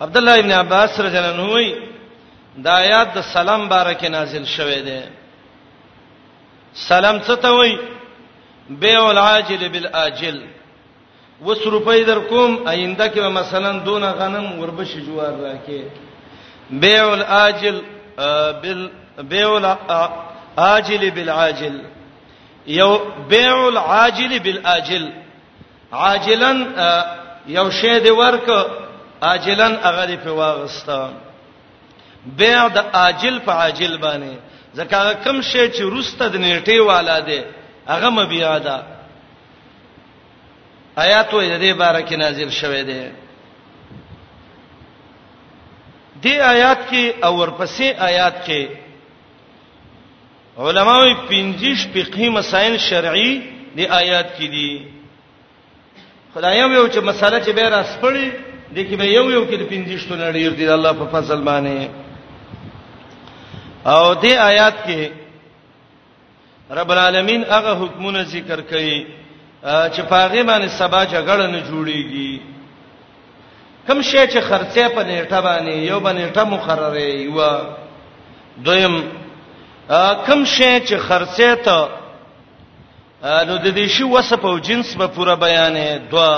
عبد الله ابن عباس رضی الله عنه وی دا آیات د سلام بارکه نازل شوه دی سلام څه ته وی بیع العاجل بالاجل وس روپۍ در کوم آینده کې مثلا دون غنم وربش جوار راکې بیع العاجل بال بیع العاجل بالعاجل یو بیع العاجل بالعاجل عاجلا یو شی دی ورک عاجلا هغه دی په واغستا بيع د عاجل په عاجل باندې ځکه کم شی چې روسته د نیټه والا دی هغه مبيع ده آیات وې د دې باره کې نازل شوه دی دې آیات کې او ورپسې آیات کې علماوی پنځیش فقهي مسائل شرعي دی آیات کې دي خدای یو چې مسله چې به را سپړي د کې به یو یو کې د پنځیش ته نړیر دی الله په فضل باندې او دې آیات کې رب العالمین هغه حکمونه ذکر کړي چې پاغه باندې سبا جګړه نه جوړيږي کم شی چې خرڅه په نیټه باندې یو بنیټه مقرره یو دویم کم شی چې خرڅه ته نو د دې شی وسپ او جنس به پوره بیانې دوا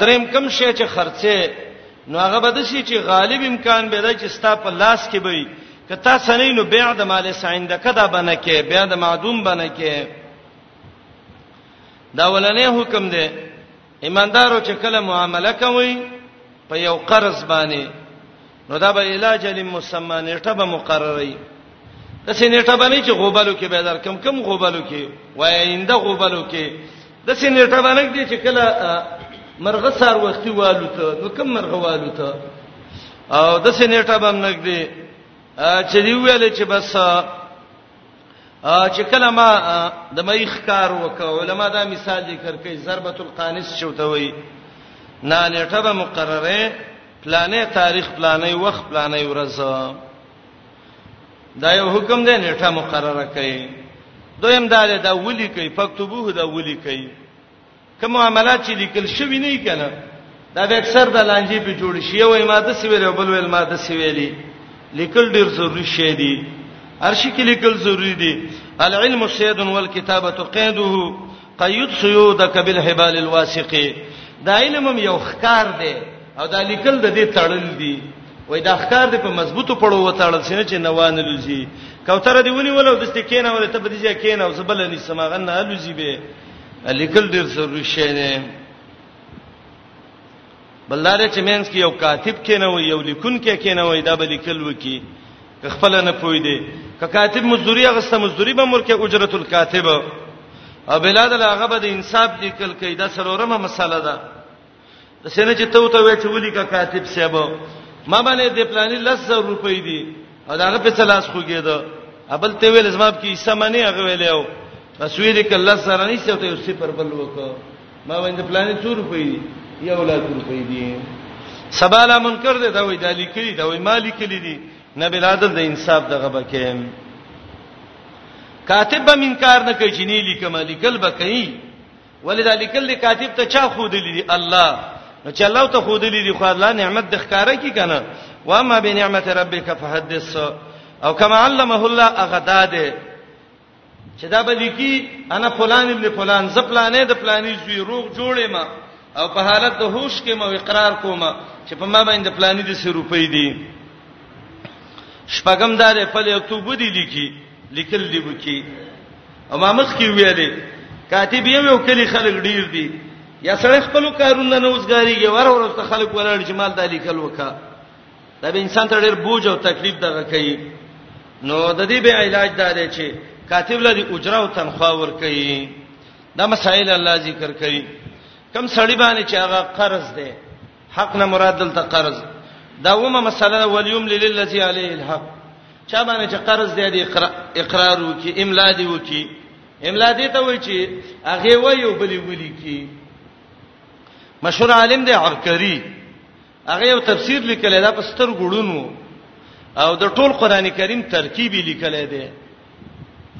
دریم کم شی چې خرڅه نو هغه به د شي چې غالب امکان به دا چې ستا په لاس کې وي کته سنې نو بيع د مال سعینده کدا بنه کې بيع د معدوم بنه کې دا ولنې حکم دی ایماندارو چې کله معامله کوي په یو قرض باندې نو دا به علاج لري مسمى نیټه به مقرري د سینېټه باندې چې غوبلو کې به در کم کم غوبلو کې وای اینده غوبلو کې د سینېټه باندې دې چې کله مرغه سار وختي والو ته نو کم مرغه والو ته او د سینېټه باندې نګدي چې دی ویل چې بس چې کله ما د مېخ کار وکاو علما دا مثال ذکر کوي ضربۃ القانص چوته وي نه نیټه به مقرره پلانې تاریخ پلانې وخت پلانې ورځ دا یو حکم دی نیټه مقرره کوي دویم دا ده دا ولي کوي فكتبوه دا ولي کوي کوم معاملات چې لیکل شوی نه کنا دا به اکثر د لانجې په جوړ شي او ماده سی ویل بل ویل ماده سی ویلي لیکل ډیر ضروری شی دی ارشی کې لیکل ضروری دی العلم سید والکتابه قیده قید سیودک بالحبال الواسقه دا علم یو خکار دی او دا لیکل د دې تړل دی وای دا ښکار دی په مضبوطو پړو وتاړل سینه چې نوان لوزي کوتره دی ونی ولو دسته کینه ولې ته بدیږي کینه او زبل نسمه غنه لوزي به لیکل ډیر ضروري شی دی بلاره چې مینس کې یو کاتب کینه وي یو لیکون کې کینه وي دا به لیکل وکي خپل نه پوي دی که کاتب مزدوري غسته مزدوري به ملک اجرت الکاتب او بلاد هغه به د انصاف لیکل کوي دا سرورمه مساله ده سینه چې تو ته وې چې ولي کا کاتب صاحب ما باندې د پلاني 10000 روپۍ دي او داغه په څلاس خوګې ده ابل ته ویل زما په کیسه معنی هغه ویلو رسول الله صلی الله علیه وسلم یو صفر بل وکړه ما باندې پلاني 100 روپۍ دي یو لا روپۍ دي سباله منکر دي دا وې د لیکلي دا وې مالک لري دي نبی العدل د انصاف دغه بکیم کاتب به منکار نه کوي چې نه لیکم لیکل به کوي ولې دا لیکل دي کاتب ته چا خودلې دي الله نو چې الله ته خودلې دي خو الله نعمت د ښکارا کی کنه و اما بنعمت ربک فحدث او کما علمه الله اغداده چې دا به لیکي انا فلان ابن فلان ز پلانې د پلانې زوی روغ جوړې ما او په حالت د هوش کې مو اقرار کوم چې په ما باندې پلانې د 100 روپۍ دي شپږم دار په لیکتوب دی لیکي لیکل دی وکي او ما مخ کې ویلې کاتب یو یو کلی خلک ډیر دي یا سره خپل کارونه نه اوسګاریږي ور ور ته خلک ولاړ جمال دالی کل وکا دا به انسان ته ډیر بوج او تکلیف دغه کوي نو د دې به علاج دا دی چې کاتب لري اجره او تنخواه ور کوي دا مسائل الله ذکر کوي کم سړی باندې چې هغه قرض دی حق نه مراد دلته قرض دا ومه مسله ولیم للذي علیه الحق چا باندې چې قرض دی دی اقرار وکي املا دی وکي املا دی ته وای چې هغه وایو بلی ولي کی مشهور عالم دی عرکری هغه یو تفسیر لیکل دا په ستر ګړونو او د ټول قران کریم ترکیب لیکل دی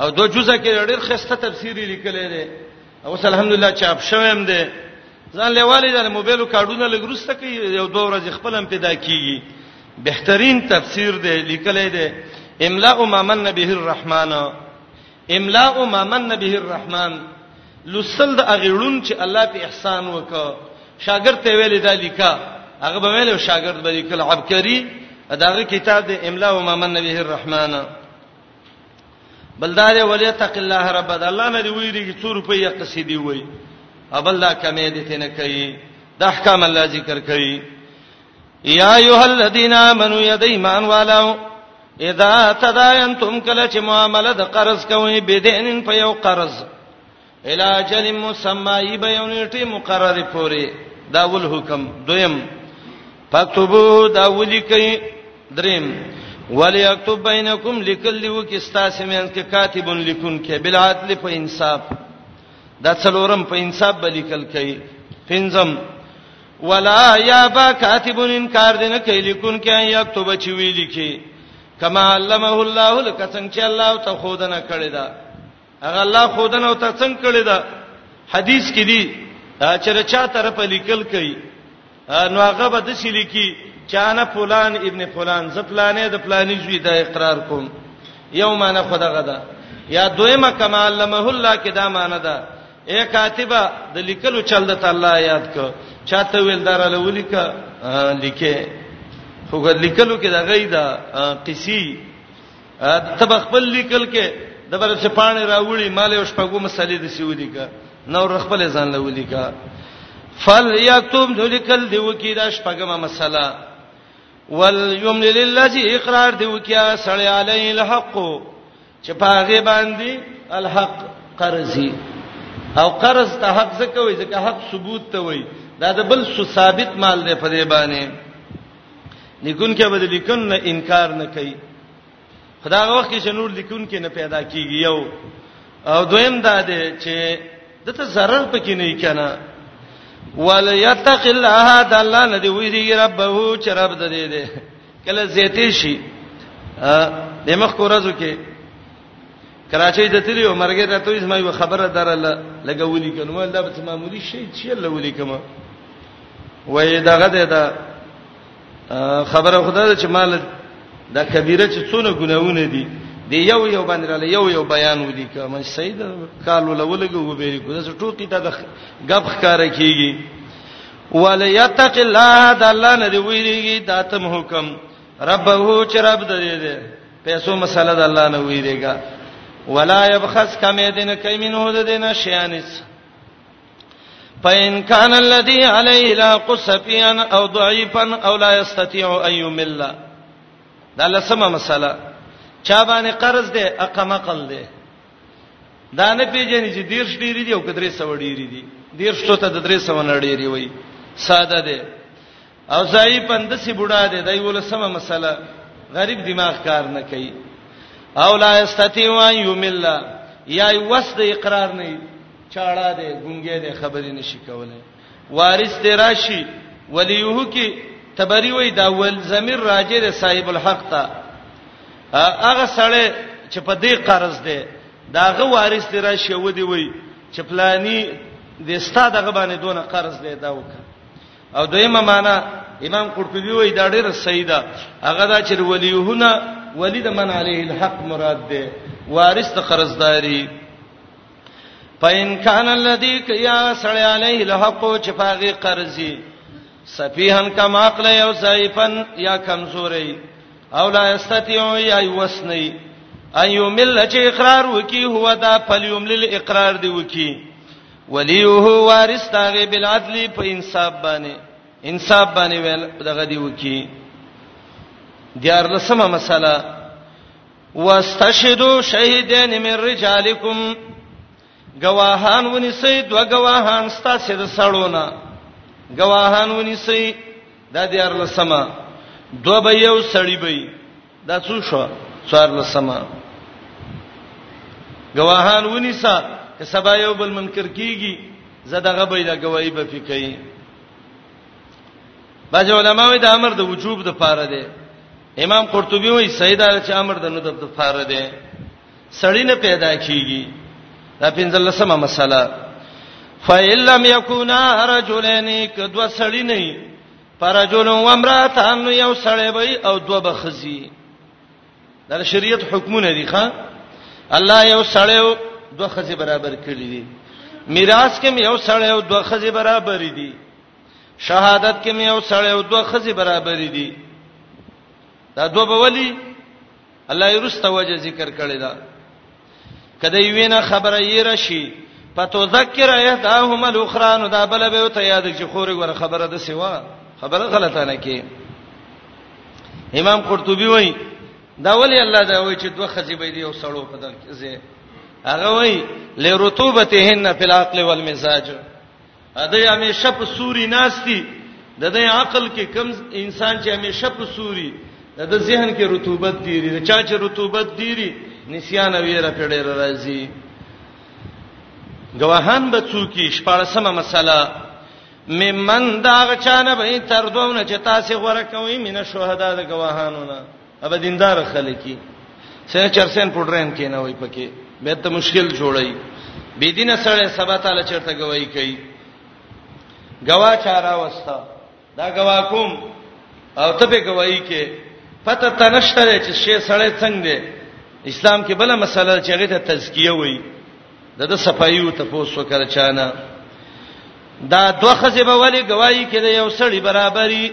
او دو جزء کې ډېر خسته تفسیر لیکل دی اوس الحمدلله چاپ شوم دی ځان لیوالې د موبایلو کارډونه لګروسته کوي یو دوه ورځې خپل هم پیدا کیږي بهترین تفسیر دی لیکلې دی املاء ما من به الرحمن املاء ما من به الرحمن لسل د اغیړون چې الله په احسان وکړ شاګرد ته ویلې دا لیکا هغه به ویلو شاګرد به لیکل عبقری داغه کتاب د املاء ما من به الرحمن بلدار ولی تق الله رب د الله نه دی ویریږي 100 روپیا قصیدی وای ابل دا کمې دي تنه کوي د احکام الله ذکر کوي یا ایه الذین آمنو ید ایمان والو اذا تداینتم کله چې معامله د قرض کوي بدینن په یو قرض الی اجل مسمای به یو نیټه مقرره پوری دا ول حکم دویم فكتبوه دا ولیکي دریم وليكتب بينكم لكل دی وکي ستاسو مینس کې کاتب لیکون کې بل عدل په انصاف دا څلورم په انصاف به لیکل کوي پنځم ولا یا با کاتب انکار دینه کوي لیکون کې یكتب چې ویل کی کما علمه الله لکه څنګه چې الله ته خودنه کړی دا هغه الله خودنه او ته څنګه کړی دا حدیث کې دی چې رچا طرف لیکل کوي نو هغه به د سی لیکي چې انا فلان ابن فلان ز فلانې د فلانې زوی دا اقرار کوم یو معنی خدغه ده یا دویمه کما علمه الله کې دا معنی ده اے کاتبه د لیکلو چل د تعالی یاد کو چاته ویل دراله ولیکه لیکه خو لیکلو کې دا غیدا قصي تب خپل لیکل کې د بل څه پانه راوړي مال او شپږو مسلې د سی ولیکا نو خپل ځان له ولیکا فل یکتب ذلکل دی وکی دا شپږمه مسله ول یمن للذی اقرار دی وکیا سړی علی الحق چې پاغه باندې الحق قرضی او قرض ته حق زکوي ځکه حق ثبوت ته وای دا د بل ثابت مال دی په دې باندې لیکون کې به د لیکون نه انکار نه کوي خدای وخت کې نور لیکون کې نه پیدا کیږي یو او دویم دا دی چې دته zarar پکې نه کنا وليتق الله د الله نه دی وی دی ربه چې رب د دې دی کله زیتې شي د مخ کو ورځو کې کراچۍ ته تللی او مرګ ته توې زما یو خبره درله لګولې کنه ما الله به معمولی شي چې الله ولي کما وې دغه ده دا خبره خدای چې مال دا کبیره چې څونه ګناونه دي دی یو یو باندې را یو یو بیان ودی کوم سید کالو لولګو وبېری کو دا ټوکی ته د غب ښکارا کیږي وليتق الله د الله نه دی ویریږي داتم حکم ربه چې رب دې دې پیسو مسله د الله نه ویریګا ولا يبخس کمې دین کیمنو د دینه شیانس فإن كان الذي عليه لا قصفيا أو ضعيفا أو لا يستطيع أن يمل دا لسمه مسله چا باندې قرض دی اقامه قل دی دا نه پیژنې چې ډیر شډيري دي او کدرې سو ډيري دي ډیر شته ته د درې سو نه ډيري وي ساده دی او زای پندسي بوډا دی دای ولسمه مسله غریب دماغ کار نه کوي او لا استتی و یمل یا وس د اقرار نه چاړه دی ګونګې دی خبرې نشي کولای وارث دی راشي ولیه کی تبری وای دا ول زمیر راجه دی صاحب الحق تا هغه سړی چې په دې قرض دی داغه وارث دی راشي و دی وای چې پلانی د استاد غبانې دونه قرض دی دا وکړه او دویمه معنا امام قرطبي وایي دا ډېر صحیح ده هغه دا چې ولیهونه ولی د من علیه الحق مراد ده وارث د قرضداري فإن كان الذي كيا سړی عليه الحق چې پاغي قرضي سفيهن کما عقل او ضعيفن یا کمزوري او لا استطيع یا وسني ايو مل چې اقرار وکي هو دا فليوم للاقرار دی وکي وليه وارث تاغه بالعدل په انصاف باندې انصاف باندې ویل دغه دی وکی دیار لسمه مسله واستشهدوا شهیدین من رجالکم گواهان ونیسئ دو گواهان ستاسو د سړونه گواهان ونیسئ دا دیار لسمه دو به یو سړی به دا څو شو څوار لسمه گواهان ونیسا که سبا یو بل منکر کیږي زداغه به دا گواہی به فکای باج علماء دا امر د وجوب د پاره دی امام قرطبي وایي سیدا چې امر د ندب د پاره دی سړی نه پیدا کیږي دا پنځل لسمه مسله فإِن لَّمْ يَكُونَا رَجُلَيْنِ کدو سړی نه فرجل و امراتان نو یو سړی وي او دوه بخزي دا شریعت حکمونه دي ښا الله یو سړی او دوه خزي برابر کړی دي میراث کې یو سړی او دوه خزي برابر دي شهادت کې یو سړی او دوه خزي برابر دي دا دوه بولی الله یې رسته وجه ذکر کړی دا کله یې وینا خبره یې راشي فتذکر ایتاهم الاخرى نو دا بل به ته یاد چې خوري ور خبره د سیوا خبره غلطه نه کې امام قرطبي وایي دا ولی الله دا وایي چې دوه خزي به دی او سړو په دغه کې هغه وایي لرطوبتهن فی العقل والمزاج دوی همیشه په سوري ناشتي د دې عقل کې کم انسان چې همیشه په سوري د د ذهن کې رطوبت دیری د چا چې رطوبت دیری نسیان او یې را پیړې راځي گواهان به څوکي شپارسمه مسله ممن دا غچانه به تر دوه نه چې تاسو غوړه کوي مینه شهدا د گواهانو نه ابا دیندار خلک سره چرسن پډرین کې نه وای پکې به ته مشکل جوړای بی دینه سره سبا تعالی چرته گواہی کوي گواه چارا وستا دا گواه کوم او ته به گواہی کې پته تنشتره چې شی سره څنګه دی اسلام کې بل مسله چې هغه ته تزکیه وای د د صفایي او تفوس وکړه چانه دا دوه خزه به ولی گواہی کې د یو سړی برابرۍ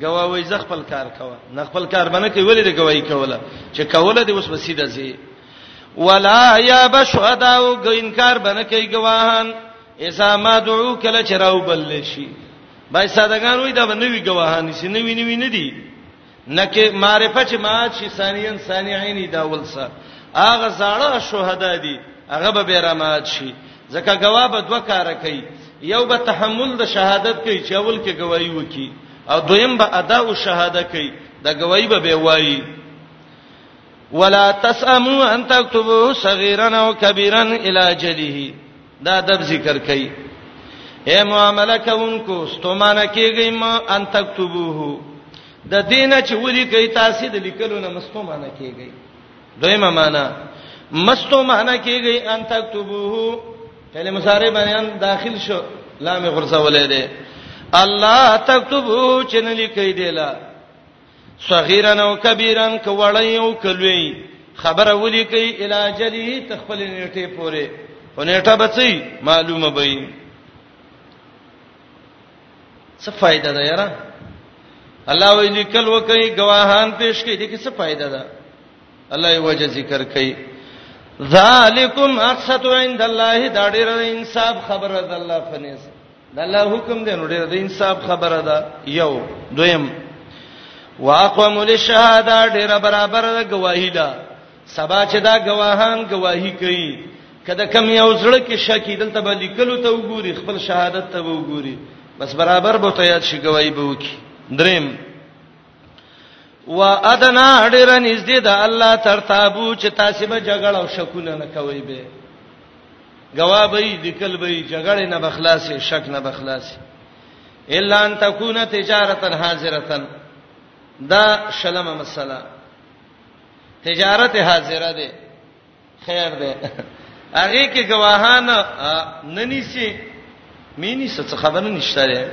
گواه وای ز خپل کار کوه نه خپل کار باندې کوي ولې د گواہی کوله چې کوله دی اوس وسیده زی ولا یا بشهدا او انکار باندې کوي گواهان اذا ما دعو کله چراو بل شي بای سادهګان وای دا بنوي گواهان شي نوی نوی نه دي نکه معرفت چې ما شي ثانیان ثانیین دا ولسه اغه زړه شهدا دي هغه به بیرامات شي ځکه گواه به دوه کار کوي یو به تحمل د شهادت کوي چې اول کې گواہی وکي او دویم به ادا او شهادت کوي د گواہی به به وایي ولا تسمو ان تكتبوا صغيرا او كبيرا الى اجله دا ادب ذکر کوي اے معاملہ کوونکو ستومانه کیږئ ما ان تكتبوه د دینه چې ولي کوي تاسو د لیکلو نه مستومانه کیږئ دویمه معنا مستو معنا کیږي ان تکتبوه فعل مصارع بیان داخل شو لام غرزه ولې ده الله تکتبو چې نه لیکي دی لا صغیرن او کبیرن کوړی او کلوی خبره ولي کوي الاجلی تخپل نیټه پوره او نیټه بچي معلومه به څه فائدہ ده یاره الله وی لیکل وکي گواهان پیش کړي دغه څه فائدہ ده الله یې وجه ذکر کړي ذالکم اقسط عند الله دا ډېر انصاف خبره ده الله فنیس دا الله حکم دی نو ډېر د انصاف خبره ده یو دویم واقوم للشهاده ډېر برابر ده گواهی ده سبا چې دا گواهان گواہی کوي کله کم یو زړه کې شکی دلته به لیکلو ته وګوري خپل شهادت ته وګوري بس برابر به ته یاد شي گواہی به وکي دریم وا ادنا ډیر نږدې ده الله تر تابو چې تاسو به جګړه او شکونه نه کوي به گواه به لیکل به جګړه نه بخلاصي شک نه بخلاصي الا ان تكون تجارتا حاضرتا دا شلمه مسله تجارت حاضر دی خیر دی هغه کې گواهان نه نیسی مینی څه خبر نشته دی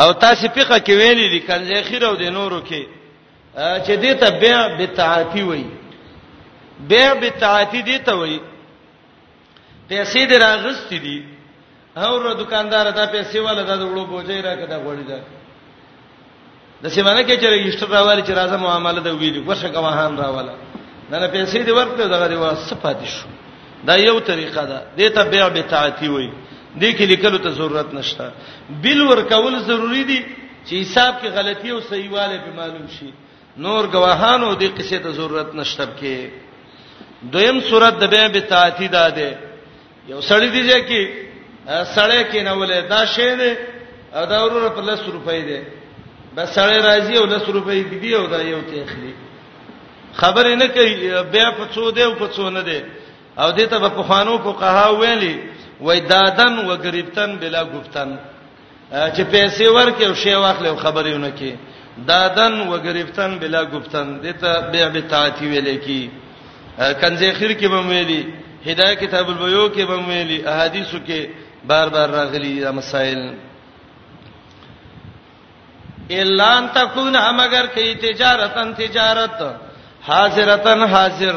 او تاسو فقہ کې ویلي دي کنځه خیر او د نورو کې چې دې ته بيع بتعاتی وایي بيع بتعاتی دې ته وایي پیسې دې راغستې دي اور دکاندار دا پیسې والا دا وړو بوجي راکړه دا غوړي دا د سیمانه کې چې رجستر راوالي چې راځه معاملې دا ویلي ورشه کوهان راواله دا نه پیسې دې ورکړه دا غوړي واسپاتې شو دا یو طریقه ده دې ته بیا به تعاتی وای دې کې لیکلو ته ضرورت نشته بل ورکول ضروری دي چې حساب کې غلطي او صحیحواله په معلوم شي نور گواهانو دې قصې ته ضرورت نشته کې دویم صورت د بیا به تاتی دا ده یو سړی دی چې سړی کې نه ولې دا شی دی او دا ورور په لس روپۍ دی بس سړی راځي او لس روپۍ دی دی او دا یو ته اخلي خبرې نه کوي بیا په څو دی او په څو نه دی او دې ته په خوانو په قها ویلي وای دادن و غریبتن بلا گفتن چې پیسې ورکې او شی واخلې او خبرېونه کې دادن و گرفتن بلا گفتن دته بیا به تاتی ویل کی کنځې خیر کې بم ویلي هدايه کتاب البيو کې بم ویلي احادیثو کې بار بار راغلي دا مسائل الا ان تكون مگر کې تجارتن تجارت حاضرتن حاضر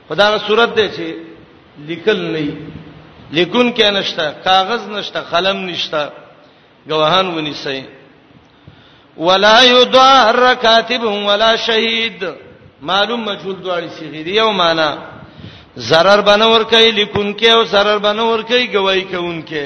په دا صورت دی چې لیکل نه لیکون کې نشته کاغذ نشته قلم نشته گواهان ونیسي ولا یدار کاتب ولا شهید معلوم مجهول دواړي صيغه دی یو معنا zarar بنور کوي لیکون کې او zarar بنور کوي گواہی کوونکې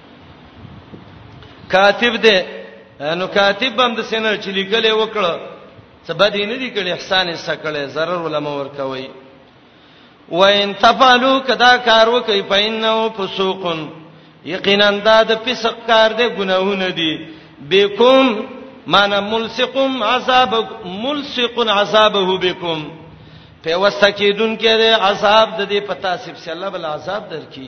کاتب دې نو کاتب هم د سینه چې لیکل وکړه څه بد نه دي کړي احسان یې سکړي zarar علماء ورکوي وان تفعلوا کدا کار وکي پاینو فسوقن یقینا دا د فسق کار دی ګناهونه دي بكم معنا ملصقم عذاب ملصق عذابه بكم په وسکیدون کې عذاب د دې پتا سب سره بل عذاب درکې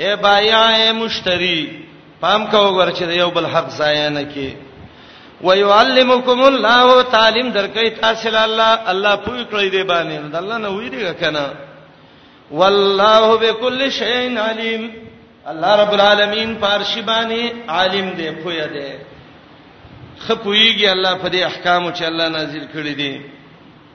اے بایا اے مشتری پام کو ور چې یو بل حق ضایع نه کی ويعلمکم الله تعلیم درکې تاسو له الله الله پوی کړی دی باندې د الله نه وی دی کنه والله بكل شيء عليم الله رب العالمین پارشی باندې عالم دی پوی دی خپویږي الله په دې احکام چې الله نازل کړی دي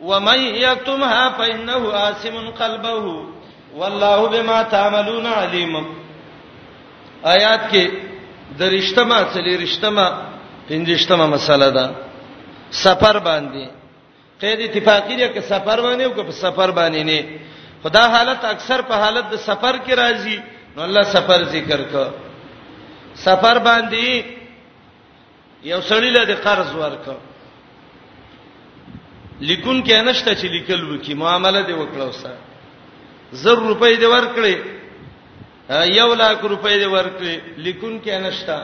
ومن یکتمها فانه آثم قلبه والله بما تعملون علیم آیات کې درشتمه چلی رشتمه پنځشتمه مسله ده سفر باندې قید اتفاقی دی که سفر باندې او که په سفر باندې نه خدا حالت اکثر په حالت د سفر کې راځي نو الله سفر ذکر کړ سفر باندې یو سړی له د قرض ورکړ لیکون کې نشته چې لیکل وکي معامله دی وکړو سره زر روپۍ دی ورکړي یو لاک روپۍ دی ورکړي لیکون کې نشته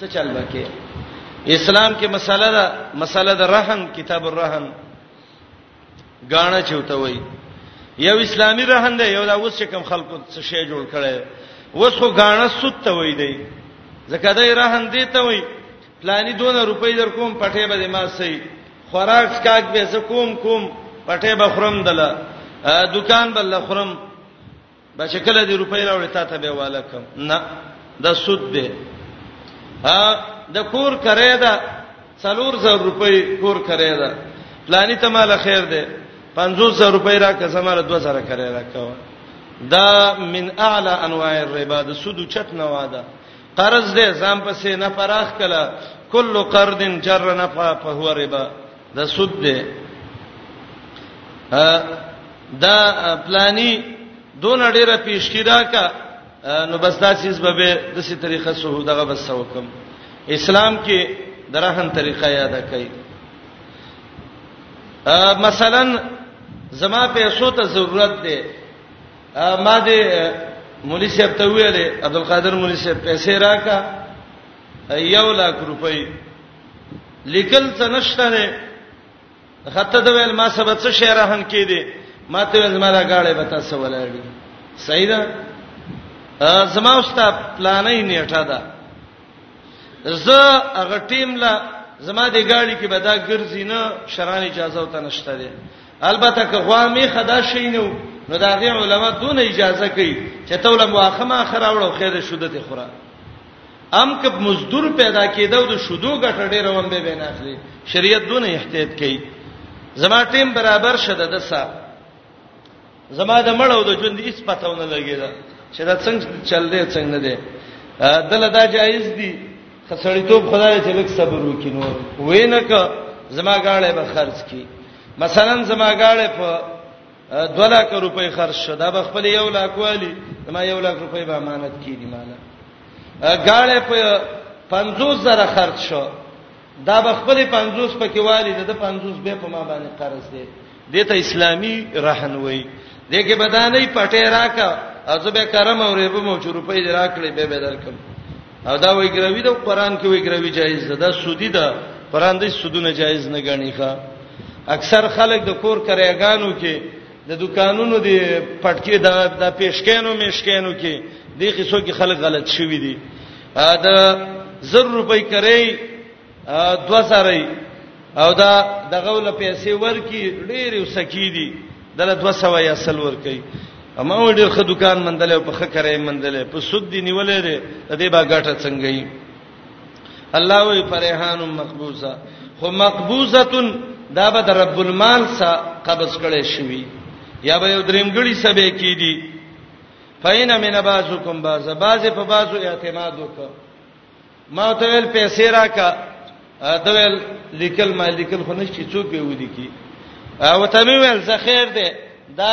څه چل وکي اسلام کې مسله ده مسله ده رهن کتاب الرهن غاڼه چوته وای یو اسلامي رهند یو دا اوس کوم خلکو څه شی جوړ کړي اوس خو غاڼه سود ته وای دی زکه دای رهند دی ته وای پلاني 200 روپۍ در کوم پټه به ما سي خوراک سکاک به زکوم کوم پټه به خرم دله دکان بل خرم دا چې کله دې روپۍ راوړې تا ته به والا کم نه دا سود دی ها د کور کرے دا څلور زر روپۍ کور کرے دا پلاني ته مال خیر دی 500 روپۍ راکه زماره 2000 کرے راکاوه دا من اعلى انواع الربا د سود چت نه واده قرض دې ځان پسې نه پراخ کله کل قرض جر نه فهو ربا دا سود دی دا پلاني دون ډیره پیشکی راکا نو بس دا چیز به د سې طریقه سه دغه بس وکم اسلام کې درهن طریقه یاد کړئ مثلا زما پیسو ته ضرورت دی ما دې مولوی صاحب ته ویلې عبدالقادر مولوی صاحب پیسې راکا یو لاک روپۍ لیکل څه نشته نه خطه د ویل ما سبا څه شعر هم کې دي ما ته ویل ما لا غاړې به تاسو ولاړی صحیح ده زما واستاد پلانې نیټه ده زه هغه ټیم لا زما د غاړي کې به دا ګرځي نه شران اجازه وته نشته دي البته که غوا می خدا شي نو نو دا غي علما دون اجازه کوي چې ته ولم واخمه خراوړو خیر شودته خورا ام کب مزدور پیدا کیده او د شودو ګټه ډیره وم به بین اخلي شریعت دونه احتیاط کوي زما ټیم برابر شده د سا زما د مړو د ژوند هیڅ پتاونه لګیدا چې دا څنګه چل دی څنګه دی دله دا جایز دی خسړیتوب خدای چې لک صبر وکي نو وینک زما گاړې به خرج کی مثلا زما گاړې په 2 لک روپۍ خرج شو دا به خپل یو لک والی ما یو لک روپۍ به امانت کیدی مالا غاړه په 50 زره خرج شو دا به خپل 50 پکې والی د 50 به په ما باندې قرض دی دته اسلامی رهن وای دغه بدانې پټه راکا ازبه کرم او ربه مو چې روپۍ دراکړې به بدل کړم او دا وی ګروي د قران کې وی ګروي جایز ده دا سودی ده قران دې سودونه جایز نه غني ښا اکثر خلک د کور کرایګانو کې د دکانونو دی پټکی د د پیشکینو میشکینو کې د قصو کې خلک غلط شوی دي دا 1000 روپۍ کرای دو سره او دا دغه ول پیسې ورکی ډېر وسکی دي دله 200 یا سل ورکی اما ډېر خه دکان مندل او په خه کرے مندل په سود دی نیولې ده د دې با ګټه څنګه یي الله وی فرحان مقبوزه خو مقبوزه دا به د رب المال سره قبض کړي شوی یا به یو درېمګړي سبه کې دي فین من بازکم باز باز په بازو اعتماد وکړه ما ته ویل پیسې راکا دا ویل لیکل ما لیکل خو نشي څوک به ودی کی او ته مې ویل زه خیر دی دا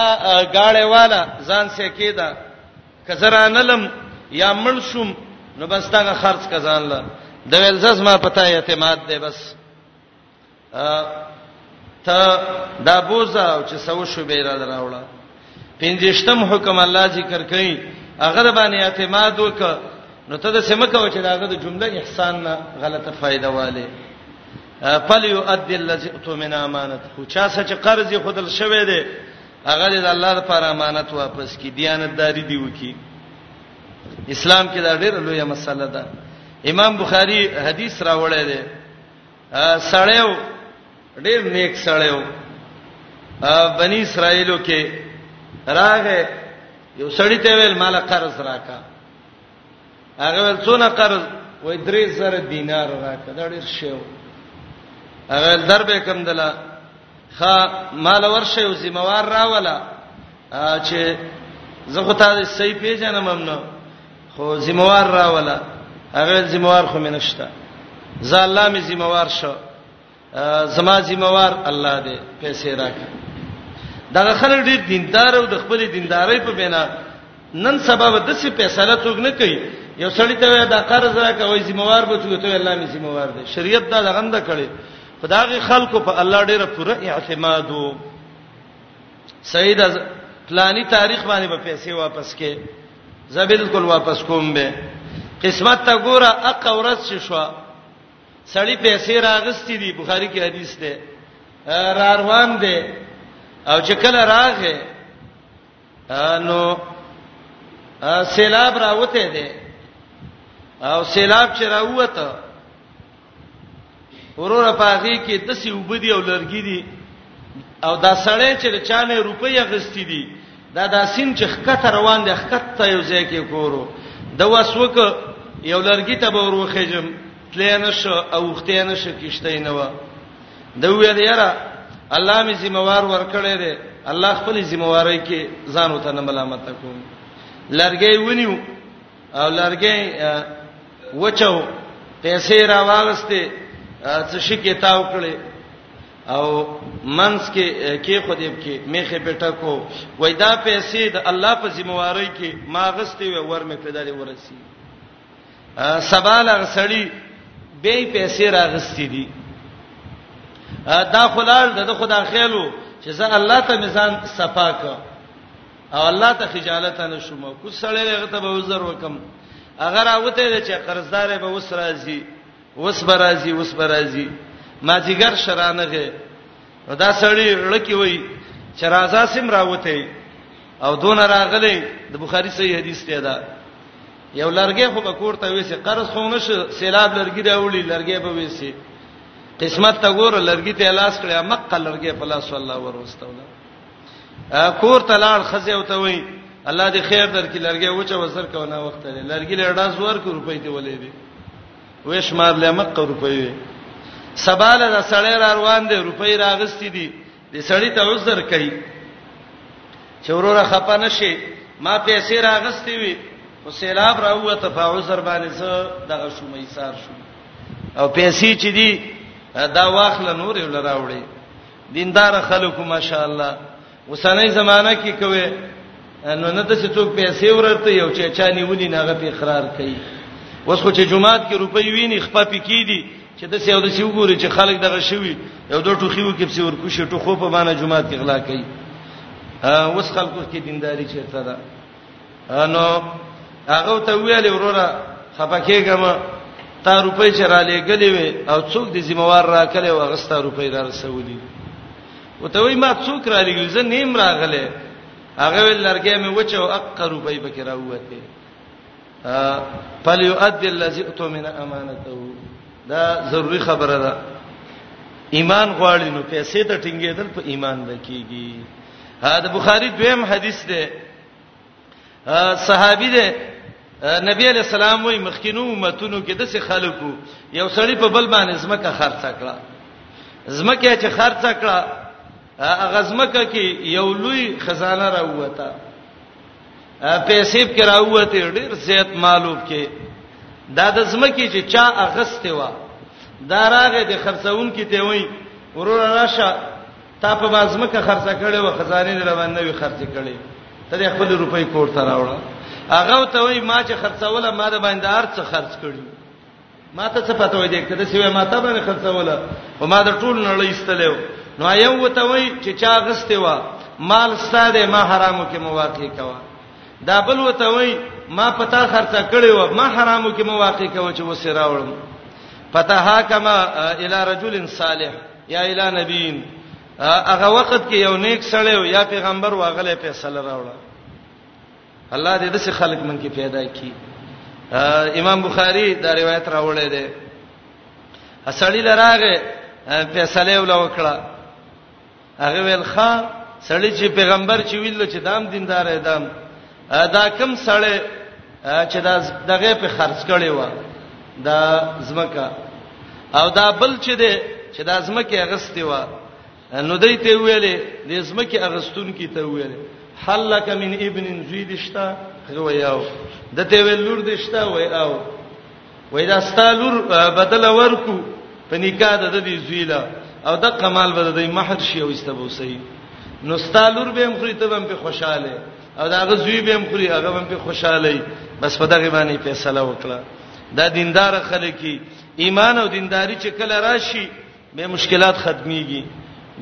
گاړې والا ځان سې کېدا کزران لم یا من شوم نو بس تاګه خرج کزان لا دا ویل زز ما پتا اعتماد دی بس ته دا بوزا او چې سو شو به را دراوړه پنځشتم حکم الله ذکر کړي هغه باندې اعتماد وک نو ته د سمکه و چې داغه د جمله احسان نه غلطه فائدہ والے فل يؤدي الذي اؤتمن امانته چا سچ قرض خودل شوه دی هغه د الله لپاره امانت واپس کی دیانتداری دی وکی اسلام کې دا ډېر لویه مسله ده امام بخاری حدیث راوړی دی سړیو ډیر نیک سړیو بنی اسرائیلو کې راغه یو سړی ته ویل مال قرض راکا هغه ول څونه قرض وای درې زره دینار راکا دا ډیر شیو هغه در به کم دلا خا مال ورشه او ذمہوار راولا چې زه خو ته صحیح پیژنم ممنه خو ذمہوار راولا هغه ذمہوار خو مې نشته زه الله مې ذمہوار شو زما ذمہوار الله دې پیسې راکړي دا خلک ډیر دیندار او د خپل دیندارۍ په بنا نن سبا به دسه فیصله څوک نه کوي یو سړی ته دا قرض راکوي ذمہوار به څوک ته الله مې ذمہوار دې شریعت دا غنده کړي خدای خلکو په الله ډیره پوره اعتماد وو سید پلانی تاریخ باندې په پیسې واپس کې زه بالکل واپس کوم به قسمت ته ګوره اق اورز شي شو سړی پیسې راغستې دي بخاری کې حدیث ده را روان دي او چې کله راغې نو سیلاب راوته دي او سیلاب چې راوته وروره پاغي کې د سی وبدي او لرګي دي او دا سړی چې چانه روپۍ اغستی دي دا دا سین چې خکته روان دي خکته یو ځای کې کورو د وسوک یو لرګي ته به وروخېجم تلین شو او ختین شو کیشته نه و د ویل یاره الله می ذمہوار ورکړی دی الله خپل ذمہواری کې ځان وته نه ملامت کوم لرګي ونیو او لرګي وچو پیسې را واغسته څه شي کې تاو کړي او منس کې کې خودیب کې میخه پټه کو وای دا پیسې د الله په ذمہواری کې ما غستې و ور مې کړې ورسی سبال غسړی به پیسې را غستې دي دا خلال د خدا خیالو چې زه الله ته میزان صفا کړم او الله ته خجالت نه شوم کو سړی هغه ته به عذر وکم اگر اوته دې چې قرضدار به وس راځي وس برازي وس برازي ما جګر شرانغه دا سړی لکه وای چې راځه سم راوته او دون راغلی د بخاری صحیح حدیث ته ده یو لرګي خو به کوړته وېسي قرض خو نشه سیلاب لرګي دا وړي لرګي به وېسي قسمت ته ګور لرګي ته لاس کړه مکه لرګي په لاس الله ورستوله کور تلاړ خزه او ته وای الله دې خیر درکې لرګي وچه وسر کو نه وخت لري لرګي لړا زور کو روپۍ ته ولې دي وېش مار لمق روپۍ سباله د سړی را روان دی روپۍ راغستې دي د سړی ته عذر کوي چې وروره خپه نشي ما پیسې راغستې وي او سیلاب راوته په عذر باندې څه دغه شومې سار شو او پیسې چې دي دا واخله نور یې لراوړي دیندار خلکو ماشاءالله وسنۍ زمانہ کې کوي نو نه د څه څوک پیسې ورته یو چې چا نیولې ناغه په اقرار کوي اوس خو چې جمعات کې روپۍ ویني خپه پکې دي چې د سیو د سیو ګوري چې خلک دغه شوی یو دوه ټوخیو کې څور کوشي ټوخو په باندې جمعات کې غلا کوي اوس خلکو کې دینداری چیرته ده نو هغه ته ویل وروره خپکهګم تا روپۍ چرا لګلې وي او څوک دې ذمہوار راکړي او هغه ستاره روپۍ دار سولي وتوي ما څوک را لګل زه نیم راغله هغه ول لرګې مې وچو اق روپۍ پکې راوته فل يؤدي الذي اؤتمن امانته دا ضروری خبره ده ایمان غواړي نو پیسې ته ټینګېدل په ایمان لکېږي دا بخاری دویم حدیث دی صحابي دی نبی علیہ السلام وای مخکینو امتونو کې د څه خلکو یو سړی په بل باندې زمکه خرڅ کړه زمکه چې خرڅ کړه هغه زمکه کې یو لوی خزانه راووته پیسې کې راووته ډیر زیات مالوب کې دا د زمکه چې چا اغسته و دا راغه د خرڅون کې ته وای ورور راشه تا په بازمکه خرڅ کړي او خزانه دې روان نه وي خرڅ کړي ته دې خپل روپۍ کور ته راوړه هغه ته وای ما چې خرڅوله ما د باندې ارڅ خرڅ کړي ما ته څه پته وای دې کده سیوه ما ته باندې خرڅوله او ما د ټول نړۍ استلو نو یو وته وای چې چا غسته وا مال ستاده ما حرامو کې مواقع کوا دا بل وته وای ما پتا خرڅ کړي و ما حرامو کې مواقع کوا چې وسه راوړم پتا ها کما الی رجل صالح یا الی نبیین هغه وخت کې یو نیک سړی او یا پیغمبر واغله فیصله راوړه الله دې داسې خلک من کې پیدا کړي امام بخاری دا روایت راوړی دی اسړی لراغه فیصله ولا وکړه هغه ویل خا سړی چې پیغمبر چې ویل چې دام دیندار دی دام دا کم سړی چې دا دغه په خرڅ کړي و دا زمکه او دا بل چې دی چې دا زمکه اغستې و نو دای ته ویلې د زمکه اغستون کی ته ویلې حلک من ابن زید شتا هو یاو د ته ویل لور دشتا وای او وای دا ستالور بدل ورکو په نکاح د دې زویلا او د کمال بده د مہر شی او استبوسی نو ستالور به هم خو ته هم په خوشاله او دا غزوی به هم خوري هغه هم په خوشاله وي بس په دغه باندې فیصله وکړه دا دیندار خلک ایمان او دینداری چې کله راشي به مشکلات ختميږي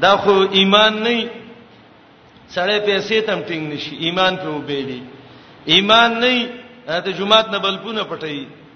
دا خو ایمان نه سړی پیسې تم ټینګ نشي ایمان په وبېلي ایمان نه ته جمعات نه بلکونه پټي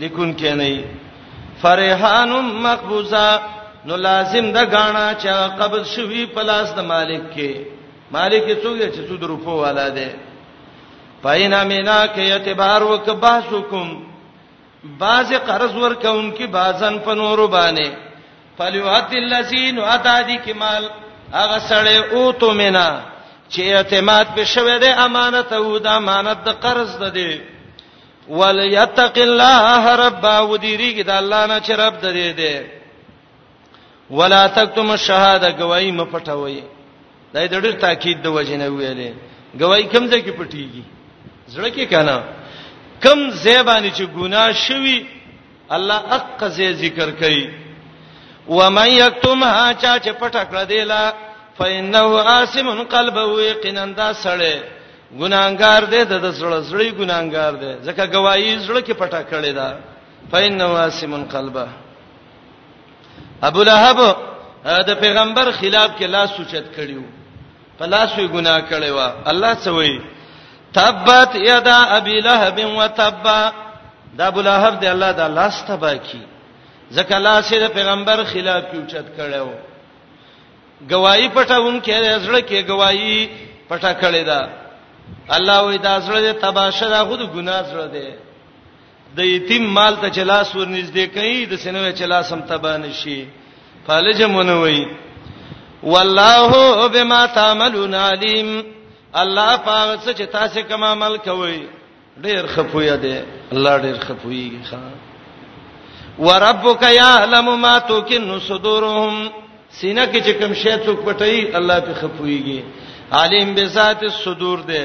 لیکونکې نه ای فرحان مقبوزا نو لازم ده غاڼه چې قبض شوی په لاس د مالک کې مالک څوک دی چې سود روپو والا دی پاینا مینا کې اعتبار وک باسکم باز قرض ورکون کې بازن په نور باندې فلیوات الذین اتا دی کمال هغه سړی او تو مینا چې اعتماد به شوه د امانت او د امانت د قرض ده دی وليتق الله ربا وديريږي د الله نه چې رب درې دی ولا تکتم الشهاده گواہی م پټوي دا د ډېر تاکید د وجه نه ویلې گواہی کوم ځای کې پټيږي زړه کې کنه کم زیبانی چې ګناه شوی الله اق زې ذکر کوي ومن یکتمها چا چې پټه کړه دی لا فإنه آثم قلبه یقینا دا سړی ګناګار دی د زړه زړی ګناګار دی ځکه گواہی زړه کې پټه کړی دا فإنه آثم قلبه ابو لهب د پیغمبر خلاف کې لاس سوچت کړیو پلاس وی ګناه کړی و الله څه وی تبت یدا ابي لهب وتب دا ابو لهب دی الله دا لاس تبا کی ځکه لاس د پیغمبر خلاف کیوچت کړو گواہی پټاون کې زړه کې گواہی پټا کړی دا الله وې دا زړه دې تباشه دا خود ګناه زړه دې د یتیم مال ته چې لاس ورنږدې کوي د سینوي چې لاس هم تبان شي فالج منوي والله بما تعملون علیم الله پاک څه چې تاسو کوم عمل کوي ډیر خپوی دی الله ډیر خپویږي ښا وربک یعلم ما تکن صدورهم سینه کې چې کوم شی څوک پټي الله په خپویږي عالم بذات الصدور دی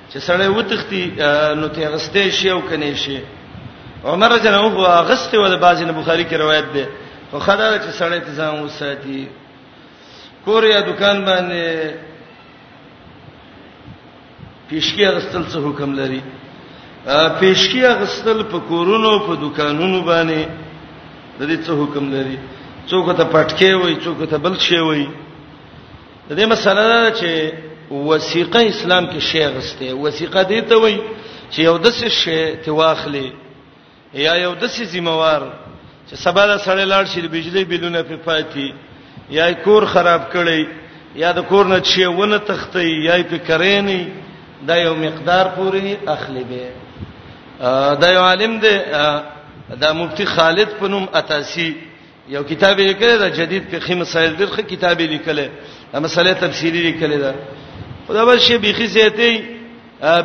چې سړی وتختی نو ته غستې شي او کني شي عمر رضی الله عنه غستې ول بعضی نه بخاری کې روایت ده خو خدای چې سړی ته ځان وساتي کور یا دکان باندې پیشکی غستل څه حکم لري پیشکی غستل په کورونو په دکانونو باندې د دې څه حکم لري څوک ته پټکې وای څوک ته بل شي وای د دې مسله ده چې وثیقه اسلام کې شی غسته وثیقه دې ته وای چې یو د څه شی ته واخلې یا یو د څه ذمہوار چې سبا د سړی لاړ شي د بجلی بلونه په پاتې یا کور خراب کړي یا د کور نه چې ونه تخته یا په کرینی دا یو مقدار پوری اخلي به دا یو عالم دی دا مفتی خالد پنوم اتاسی یو کتاب یې کړی دا جدید فقهي مسائل ډېر ښه کتاب یې لیکلی دا مسله تفصیلی لیکلی دا خدا به شی بيخي زیاتې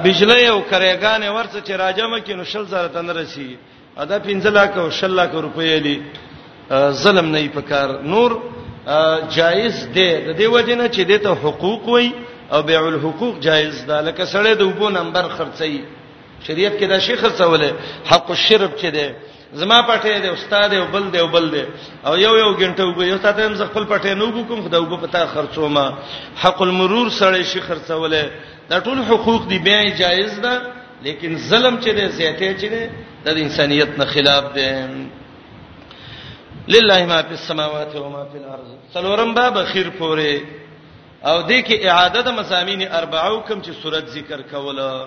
بجلی او کرېګانې ورڅ چې راجمه کې نو شل زره تن رسی ادا 15 لک او شل لک روپۍ دي ظلم نه په کار نور جایز دی د دې وجنه چې دته حقوق وي او بیع الحقوق جایز ده لکه سړی د وبو نمبر خرڅي شریعت کې دا شیخ څه ولې حق الشرب چې ده زما پټه دی استاد یو بل دی یو بل دی او یو یو غنټه وګ یو تاسو هم خپل پټه نه وګ کوم خدای وګ پتا خرچو ما حق المرور سړی شي خرڅولې دا ټول حقوق دی بیا جایز ده لیکن ظلم چې دی زیاته چې دی د انسانیت نه خلاف دی لله ما فی السماوات و ما فی الارض څلورم باب خیر پوره او دې کې اعاده د مسامین اربعو کوم چې صورت ذکر کوله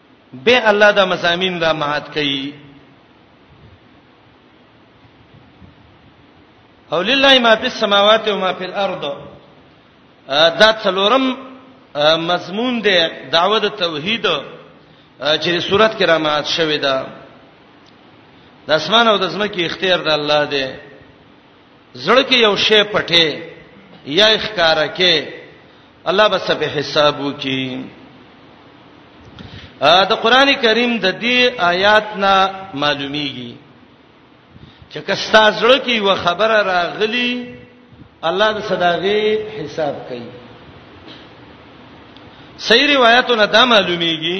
به الله دا مزامین را مات کوي او لله ما فی السماوات و ما فی الارض دا څلورم مضمون دی دعوه د توحید چې صورت کې را مات شوې ده د اسمان او د زمکه اختیار د الله دی زړه کې یو شی پټه یا اخکارا کې الله بس په حساب وکي د قران کریم د دې آیات نه معلومیږي چې کستا زړه کې و خبره راغلی الله د صداغه حساب کوي صحیح روایتونه دا معلومیږي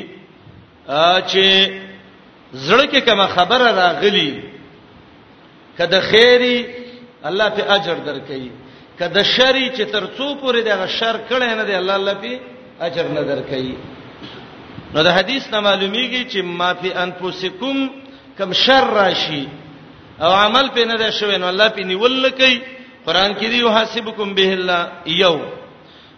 چې زړه کې کوم خبره راغلی کده خیری الله په اجر درکې کده شری چې ترڅو پورې دغه شر کړي نه دی الله الله په اجر نه درکې نو د حدیث نه معلومیږي چې ما فی انفسکم کم شر راشي او عمل په نه ده شوی نو الله په نیول کوي قران کې دی یحاسبکم به الله یو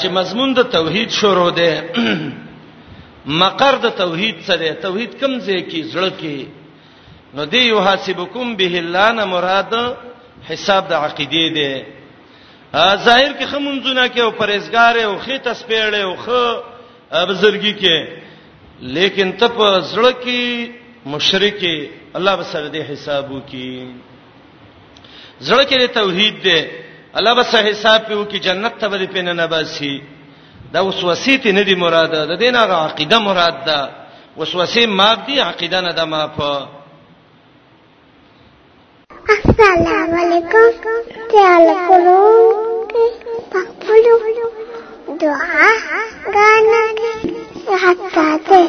چې مضمون د توحید شروع دی مقر د توحید څه دی توحید کوم ځای کې زړه کې نو دی یو حسبکم به الله نه مراد حساب د عقیده دی ظاهر کې خمونځونه کې او پرېزګار او خې تسپېړې او خو بزرګي کې لیکن ته په زړه کې مشرکی الله به سره دې حسابو کې زړه کې توحید دی الله به سه حساب پیو کې جنت ته به پینې نه باسي دا وسوسې ته نه دی مراد ده د دین هغه عقیده مراد ده وسوسې ماف دي عقیده نه ده ماف السلام علیکم تعال کولو پخپلو دعا غانا حتا ته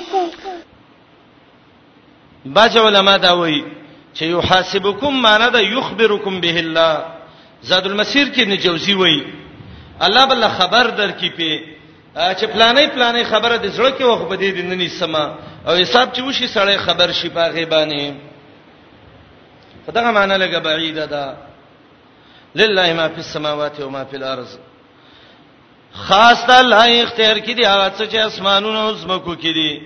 بعض علما دا وایي چې یحاسبکم معنی دا یخبرکم به الله زاد المسیر کې ابن جوزی وایي الله بل خبر درکې پی چې پلانې پلانې خبره د زړه کې وخت بده دي نني سما او حساب چې وشي سړی خبر شي په غیبانه فدغه معنی لګه بعیده ده لله ما فی السماوات و ما فی الارض خاص د الله اختیار کې دی هغه څه چې اسمانونو او زمکو کې دي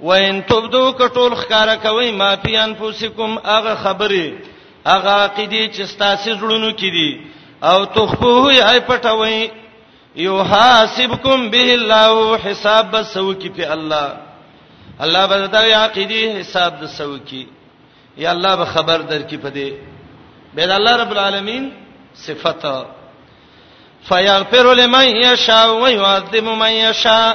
وین تبدو کټول خکارا کوي ما فی انفسکم هغه خبره هغه عقیده چې ستاسو زړونو کې دي او تخفوه یې پټوي یحاسبکم به الله حساب بسو کې په الله الله به دا عقیده حساب د سو کې یا الله به خبر درکې پدې به الله رب العالمین صفات فیغفر لمن یشاء و یعذب من یشاء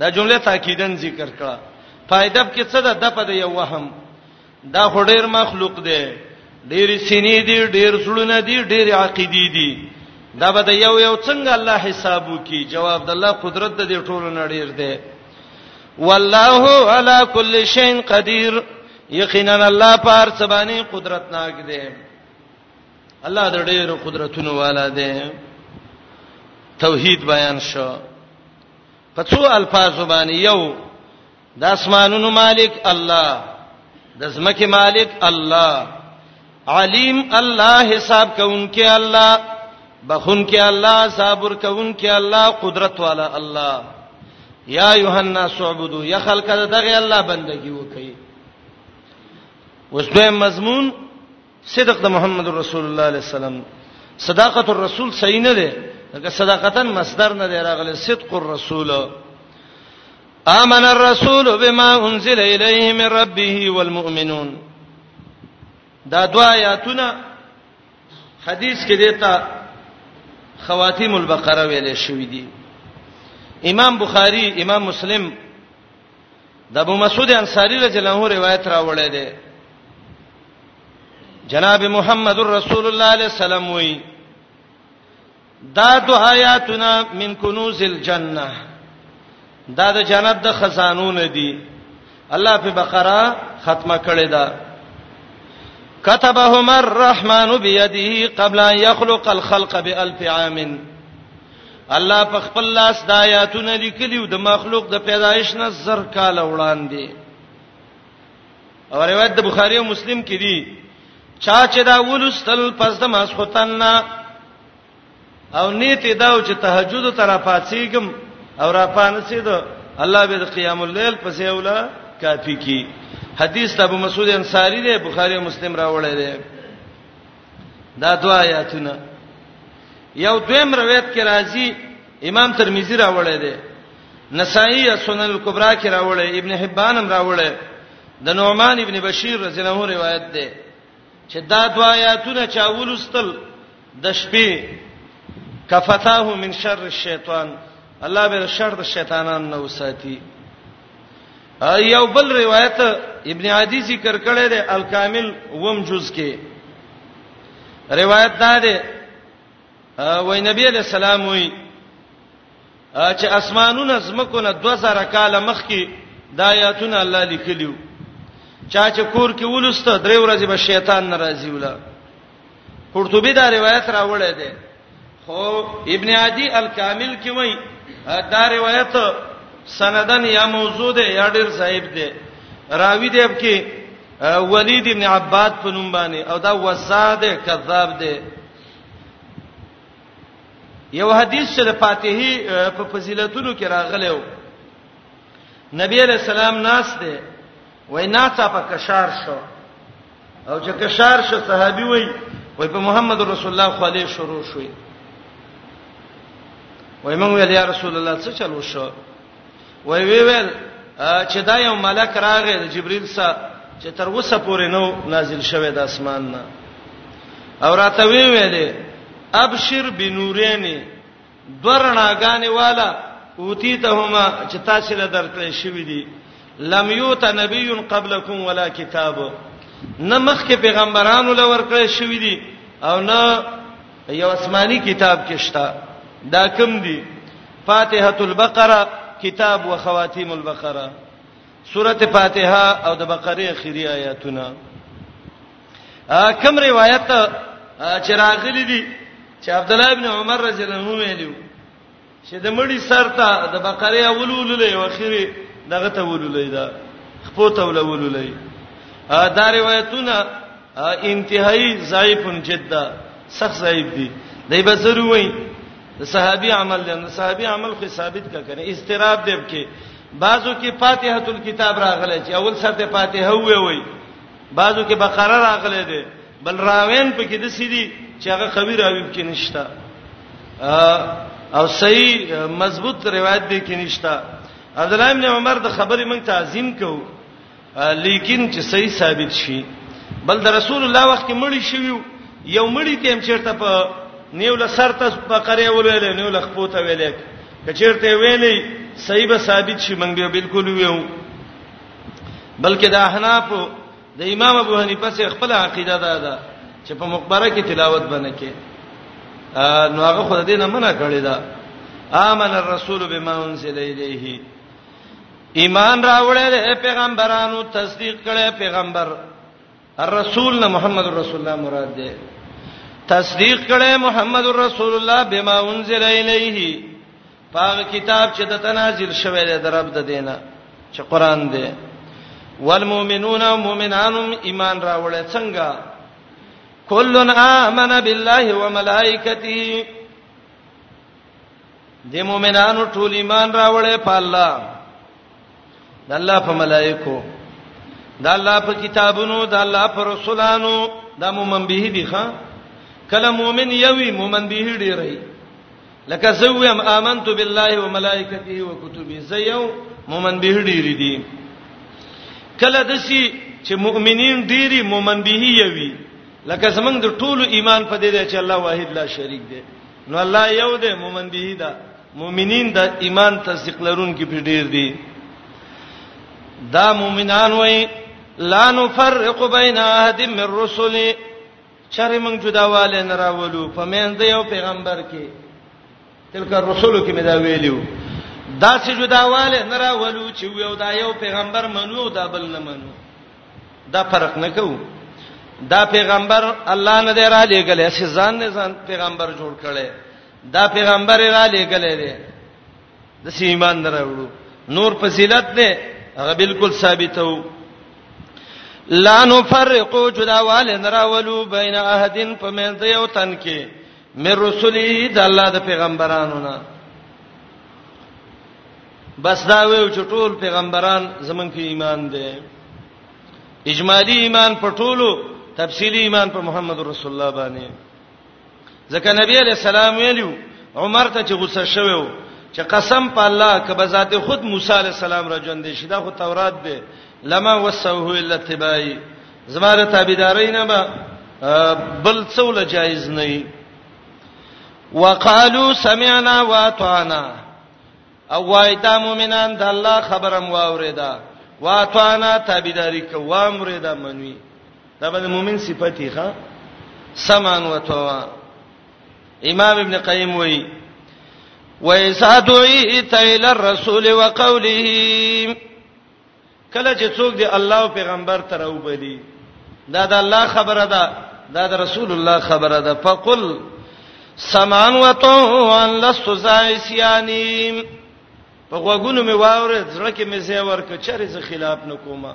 دا جمله تاکیدن ذکر کړه فائدب کې څه ده د په د یو وهم دا خډیر مخلوق دی ډیر سینې دی ډیر زړونه دی ډیر عقیدې دی دا به د یو یو څنګه الله حساب وکي جواب د الله قدرت د دې ټولو نړیر دی والله علی کل شیء قدیر یقینا الله پار سبانی قدرت ناک دی الله د ډیرو قدرتونو والا دی توحید بیان شو په څو الفاظو باندې یو د اسمانونو مالک الله د زمکه مالک الله علیم الله حساب کوونکی الله بخونکی الله صبر کوونکی الله قدرت والا الله یا یوحنا سعبدو یا خلق دغه الله بندگی وکي وسوی مضمون صدق د محمد رسول الله علیه السلام صداقت الرسول صحیح نه ده لکه صداقتن مصدر نه دی راغلی صدق الرسول آمن الرسول بما انزل الیه من ربه والمؤمنون دا دوا آیاتونه حدیث کې دیتا خواتیم البقره ویلې شوې دي امام بخاری امام مسلم د ابو مسعود انصاری رضی الله عنه روایت راوړی دی جناب محمد رسول الله علیه السلام وی دا دعایاتنا من کنوز الجنه دا د جنت د خزانو نه دي الله په بقره ختمه کړی دا كتبهما الرحمن بيده قبل ان يخلق الخلق بالف عام الله په خپل لاس د آیاتونه لیکلی او د مخلوق د پیدایش نه زر کال وړاندې او روایت د بخاری او مسلم کې دی چا چې دا ولستل پس د ماسختن نه او نیت دا او چې تهجد تر پاتېګم او را پانسې ده الله به د قیام الليل پسې اوله کافی کی حدیث ابو مسعود انصاری دی بخاری او مسلم راوړی دی دا دوا آیاتونه یو دویم روایت کې راځي امام ترمذی راوړی دی نسائی سنن الکبرى کې راوړی ابن حبان هم راوړی د نعمان ابن بشیر رضی الله عنه روایت دی چې دا دوا آیاتونه چا ولستل د شپې کفتاه من شر الشیطان الله به شر د شیطانان نو ساتي یو بل روایت ابن عدی ذکر کړی دی الکامل وم جز کې روایت دا ده وای نبی علیہ السلام وای چې اسمانونه زمکو نه 2000 کال مخکې د آیاتونه الله لیکلیو چا چې کور کې ولسته درې ورځې به شیطان ناراضي ولا قرطبي دا روایت راوړی دی خو ابن عدی الکامل کې وایي دا روایت سندن یا موضوع دی یا ډیر صاحب دی راوی دی کې ولید ابن عباد په نوم باندې او دا وزاد کذاب دی یو حدیث چې د فاتحه په فضیلتونو کې راغلی و نبی علیہ السلام ناس دی وای ناڅه په کشار شو او چې کشار شه صحابي وای وای په محمد رسول الله خو عليه شروع شوې وای موږ ویل یا رسول الله څه چلو شو وای وی ویل چې دا یو ملک راغی د جبرئیل سره چې تر اوسه پورې نو نازل شوی د اسمان نه او راته وی ویلې ابشر بنورین دورنا غانې والا اوتیتهما چې تاسو له درکړې شوې دي لم یوت نبی قبلکم ولا کتاب نه مخکې پیغمبرانو لور کړې شوې دي او نه یو آسماني کتاب کې شته دا کم دي فاتحه البقره کتاب و خواتیم البقره سوره فاتحه او د بقره اخیری آیاتونه کوم روایت چې راغلي دي چې عبد الله ابن عمر رضی الله عنه ویلو چې د مړي سر ته د بقره اولولې او اخیری دغه ته ولولې دا خپو ته ولولې دا روایتونه انتهایی ضعیف جدا سخت ضعیف دي دای به ضرور وای صحابي عمل لنه صحابي عمل خو ثابت کا کنه استراب دی کې بعضو کې فاتحه الكتاب راغله چې اول سر ته فاتحه وې وې بعضو کې بقره راغله ده بل راوین په کې د سیدی چې هغه قوی راوی کې نشتا او صحیح مضبوط روایت دی کې نشتا عبد الله ابن عمر د خبرې موږ تعظیم کوو لیکن چې صحیح ثابت شي بل د رسول الله وخت کې مړی شویو یو مړی تیم چیرته په نیو لسر ته بقره ولولې نیو لخ پوته ویلې کچیرته ویلې صحیح به ثابت شي موږ به بالکل ویو بلکې د احناف د امام ابو حنیفه سره خپل عقیده ده ده چې په مقبره کې تلاوت باندې کې نو هغه خو دې نه منع کړی دا امن الرسول بما انزل الیه ایمان راوړل پیغمبرانو تصدیق کړي پیغمبر الرسول نه محمد رسول الله مراد ده تصدیق کړي محمد رسول الله بما انزل الیه پاغه کتاب چې د تنازل شوی دی درب د دینه چې قران دی والمؤمنون مؤمنانم ایمان راوړل څنګه کلن آمن بالله وملائکته د مؤمنانو ټول ایمان راوړل په الله د الله په ملائکو د الله په کتابونو د الله په رسولانو د مؤمن به دي ښا کله مؤمن یوي مؤمن به ډیری لکه زه ویم آمنت بالله و ملائکته و کتبه زه یو مؤمن به ډیر دي کله دسی چې مؤمنین ډیری مؤمن به یوي لکه زمنګ د ټولو ایمان په دې دی چې الله واحد لا شریک دی نو الله یو دی مؤمن به دا مؤمنین د ایمان تصدیق لرونکي په ډیر دي دا مؤمنان وای لا نفرق بین احد من رسله چرې موږ جداواله نه راولو په مینځ یو پیغمبر کې تلک الرسول کې مې دا ویلو دا چې جداواله نه راولو چې یو دا یو پیغمبر منو دا بل نه منو دا فرق نه کوو دا پیغمبر الله نه دی را لېګلې چې ځان نه ځان پیغمبر جوړ کړي دا پیغمبر را لېګلې دی د سې ایمان نه راوړو نور فضیلت دی هغه بالکل ثابتو لا نفرقو جداوال نراولو بین احدن په من د یو تن کې مې رسولي د الله د پیغمبرانو نه بس دا ویو چې ټول پیغمبران زمونږ په ایمان دي اجمالی ایمان په ټولو تفصیلی ایمان په محمد رسول الله باندې ځکه نبی علی السلام ویلو عمر ته چې غوسه شوی و چې قسم په الله کبه ذات خود موسی علی السلام را ژوند شي دا خو تورات دی لما وسوه الا تبای زماره تابعداري نه به بل څول جایز نه وي وقالو سمعنا واطعنا او وای دا مؤمنان د الله خبرم واوریدا واطعنا تابعداري کوم ریدا منوي دا به مؤمن صفتی ښا سمان وتوا امام ابن قیم وی وایسا دوی تیل الرسول وقوله کله چې څوک دی الله او پیغمبر تر او بدی دا د الله خبره ده دا د رسول الله خبره ده فقل سمان وتوا لست زایسیانی په غوګونو می واورې زړه کې می زیور کچره ز خلاف نکومه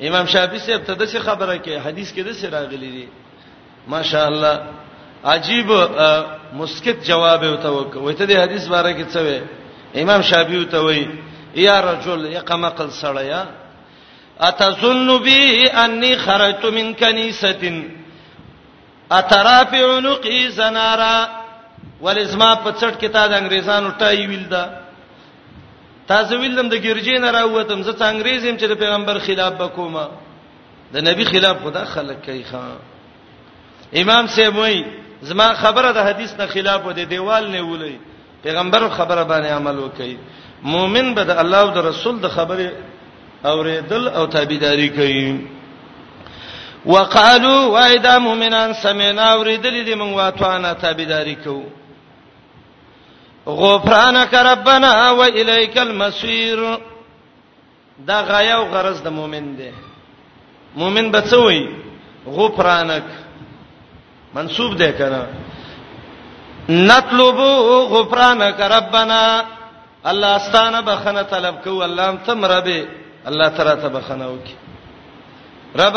امام شافعي صاحب ته د څه خبره کې حدیث کې د څه راغلي دي ماشاء الله عجیب مسکت جواب وته وکوي ته د حدیث باره کې څه وي امام شافعي ته وایي یا رجل یا قمقل سړیا اتظن بی انی خرجت من کنیسه اتراف عنقی زنارا ولزما په څټ کې تا د انګریزانو ټای ویل دا تاسو ویلم د ګرجې نه راووتم زه څنګه انګریزم چې د پیغمبر خلاف بکوما د نبی خلاف خدا خلق کوي خان امام صاحب وای زما خبره د حدیث نه خلاف و دی دیوال نه ولې پیغمبر خبره باندې عمل وکړي مؤمن به د الله او د رسول د خبره اوریدل او تابعداري کوي وقالو وایدا مؤمنان سمعنا اوریدل دي مونږ واتوانا تابعداري کوو غفرانك ربنا واليك المصير دا غایه او غرض د مؤمن دی مؤمن به څه وایي غفرانک منسوب دی کنه نطلب غفرانک ربنا الله استانه بخنه طلب کو الله تم ربي الله تعالی ته بخنه وکي رب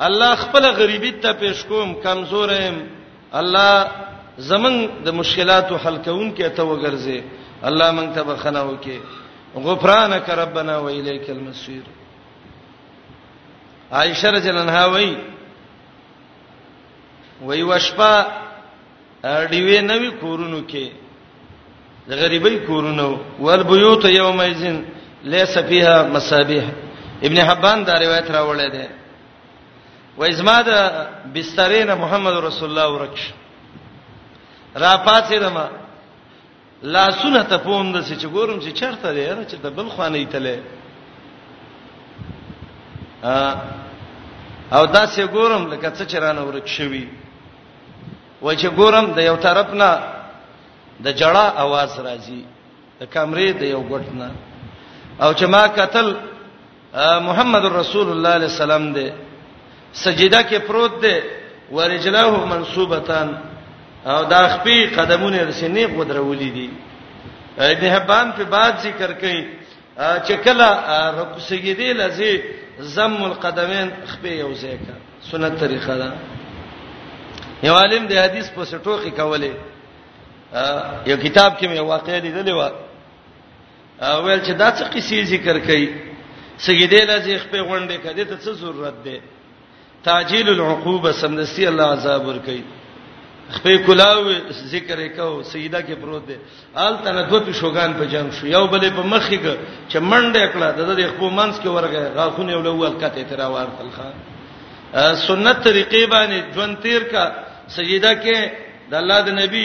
الله خپل غریبی ته پیش کوم کمزورم الله زمنګ د مشکلاتو حل کوونکې ته وګرځي الله مونږ ته بخنه وکي غفرانک ربنا و الیک المصیر عائشہ رضی الله عنها وی وی وشپا ډیوې نوی کورونو کې د غریبۍ کورونو ول بیوت یوم یزن لیس فیها مصابیح ابن حبان دا روایت راوړی دی و ازما د بسترین محمد رسول الله ورکش را پاتې دما لاسونه ته پوم د چې ګورم چې چرته دی را چې د بل خوانه ایتلې او دا سه ګورم لکه څه چرانه ورک شوی و چې ګورم د یو طرف نه د جړه आवाज راځي د کمرې د یو ګټ نه او چې ما قتل محمد رسول الله علیه السلام دی سجده کې پروت دی ورجلاه منصوبتان او دا خپې قدمونه رسنې غدرولې دي ابن حبان په بعد ذکر کوي چې کله رکوع سجدي لذي زم القدمین خپې یو ځای کا سنت طریقه ده یو عالم د حدیث په سټوخي کوله یو کتاب کې مې واقعې لیدلې و ویل چې دا څه قصې ذکر کړي سګیدې لږه خپې غونډې کړي ته څه ضرورت ده تعجیل العقوبه سمدستی الله عذاب ور کوي خپې کلاو ذکر وکاو سیدا کې پروت دی آل تنه دوه پیشوګان په جنگ شو یو بلې په مخ کې چې منډه کړه د دې خپل منځ کې ورغه غاخونه یو لوال کته تر وار تلخه سنت طریقې باندې ژوند تیر کا سیدا کې د الله د نبی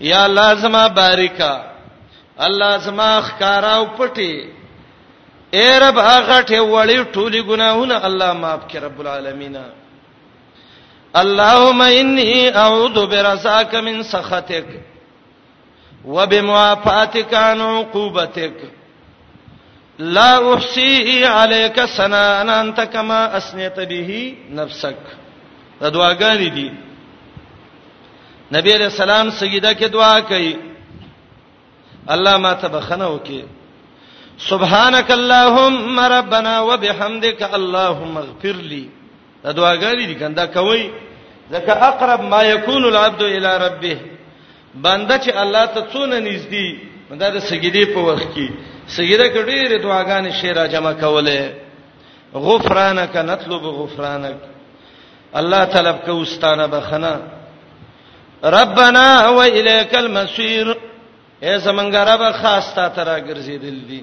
یا الله زما باریکا الله زما خکارا او پټي اے رب هغه ټه وړي ټولي ګناهونه الله معاف کړي رب العالمین اللهم انی اعوذ برزاک من سخطک وبمعافاتک عن عقوبتک لا احصي عليك ثناء انت كما اثنيت به نفسك دا دعاګانې دي نبی علیہ السلام سجده کې دعا کوي الله ما ته بخنه وکي سبحانك اللهم ربنا وبحمدك اللهم اغفر لي دا دعاګانې دي کنده کوي ځکه اقرب ما يكون العبد الى ربه بنده چې الله ته څونه نږدې دا د سجدي په وخت کې سجده کې ډېرې دعاګانې شی را جمع کولې غفرانک نطلب غفرانک الله طلب کو استانه بخنه ربنا و الیک المصیر اے زمنګ رب خاص تا ترا ګرځیدل دي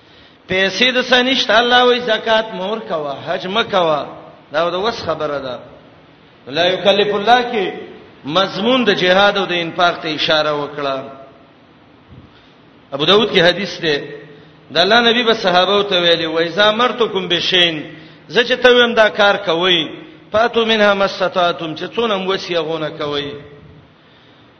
پیسې د سنشت الله وی زکات مور کوا حج مکوا دا د وس خبره ده لا یکلف الله کې مضمون د جهاد او د انفاق ته اشاره وکړه ابو داود کې حدیث ده د الله نبی به صحابه ته ویلي وای زامرتکم بشین زه چې ته ویم دا کار کوي فاتو منها مستطاعتم چې څونه موسیه غونه کوي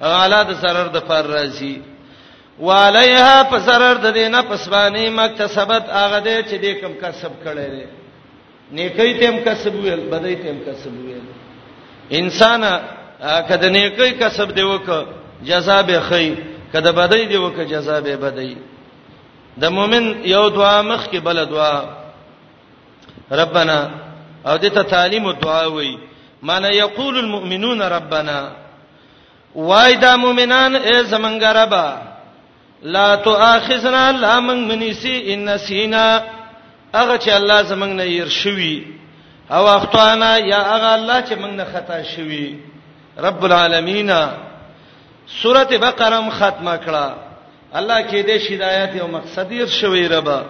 اعلی د سرر د فر راځي وعليها په سرر د دینه پسبانی مکتسبت هغه دې چې دې کم کسب کړي دي نیکي تم کسب ویل بدای تم کسب ویل انسان کده نیکي کسب دی وک جزاء به خي کده بدای دی وک جزاء به بدای د مؤمن یو دعا مخ کې بل دعا ربنا او دې ته تعلیم او دعا وای معنی یقول المؤمنون ربنا وای دا مؤمنان ای زمنګ ربا لا تؤاخذنا لا من منسی ان نسینا هغه چې الله زمنګ نه ير شوی او اخطانا یا هغه الله چې موږ نه خطا شوی رب العالمین سوره بقره ختمه کړه الله کې دې هدایت او مقصد ير شوی ربا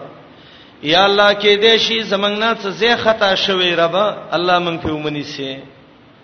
یا الله کې دې شي زمنګ نه څه زه خطا شوی ربا الله مونږ په ومني سي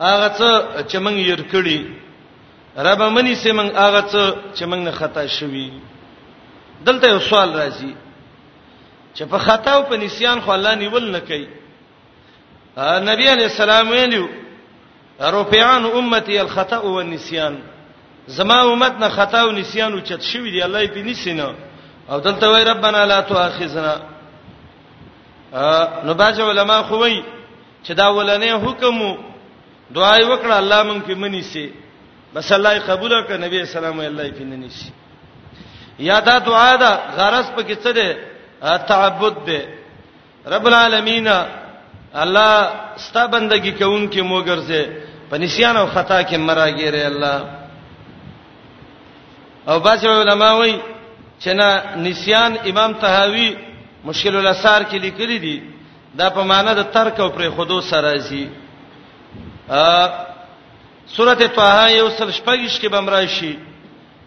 هغه څه چې موږ یې رکړي رب منی سي موږ هغه څه چې موږ نه خطا شوي دلته یو سوال راځي چې په خطا او په نسیان خو الله نیول نه کوي نبی علی السلام ویلو رفعان امتی الخطا والنسیان زما امت نه خطا او نسیان اوچت شوی دی الله یې په نسینه او دلته وای ربانا لا تؤاخذنا نو باج علماء خوې چې دا ولنې حکم دعای وکړه الله مونږ په منی سي بس الله یې قبول کړ نبی اسلام یې الله یې په منی سي یا دا دعا ده غرض په کې څه ده تعبد ده رب العالمین الله ستا بندگی کوونکې مو ګرځي په نسیان او خطا کې مراګيره الله او باج علماء وایي چې نه نسیان امام طحاوی مشکل الاسار کې لیکلي دي دا په معنا د ترک او پرې خودو سره راځي ا سورته طه یو سل شپږش کې بم راشي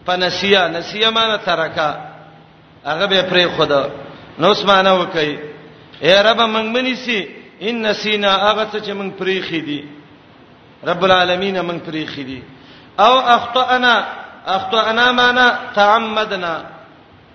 پنسیا نسیا معنا ترکا هغه به پرې خدا نو اسمانه وکي اے رب موږ منی سي ان نسینا هغه څه چې موږ پرې خېدي رب العالمین موږ پرې خېدي او اخطانا اخطانا معنا تعمدنا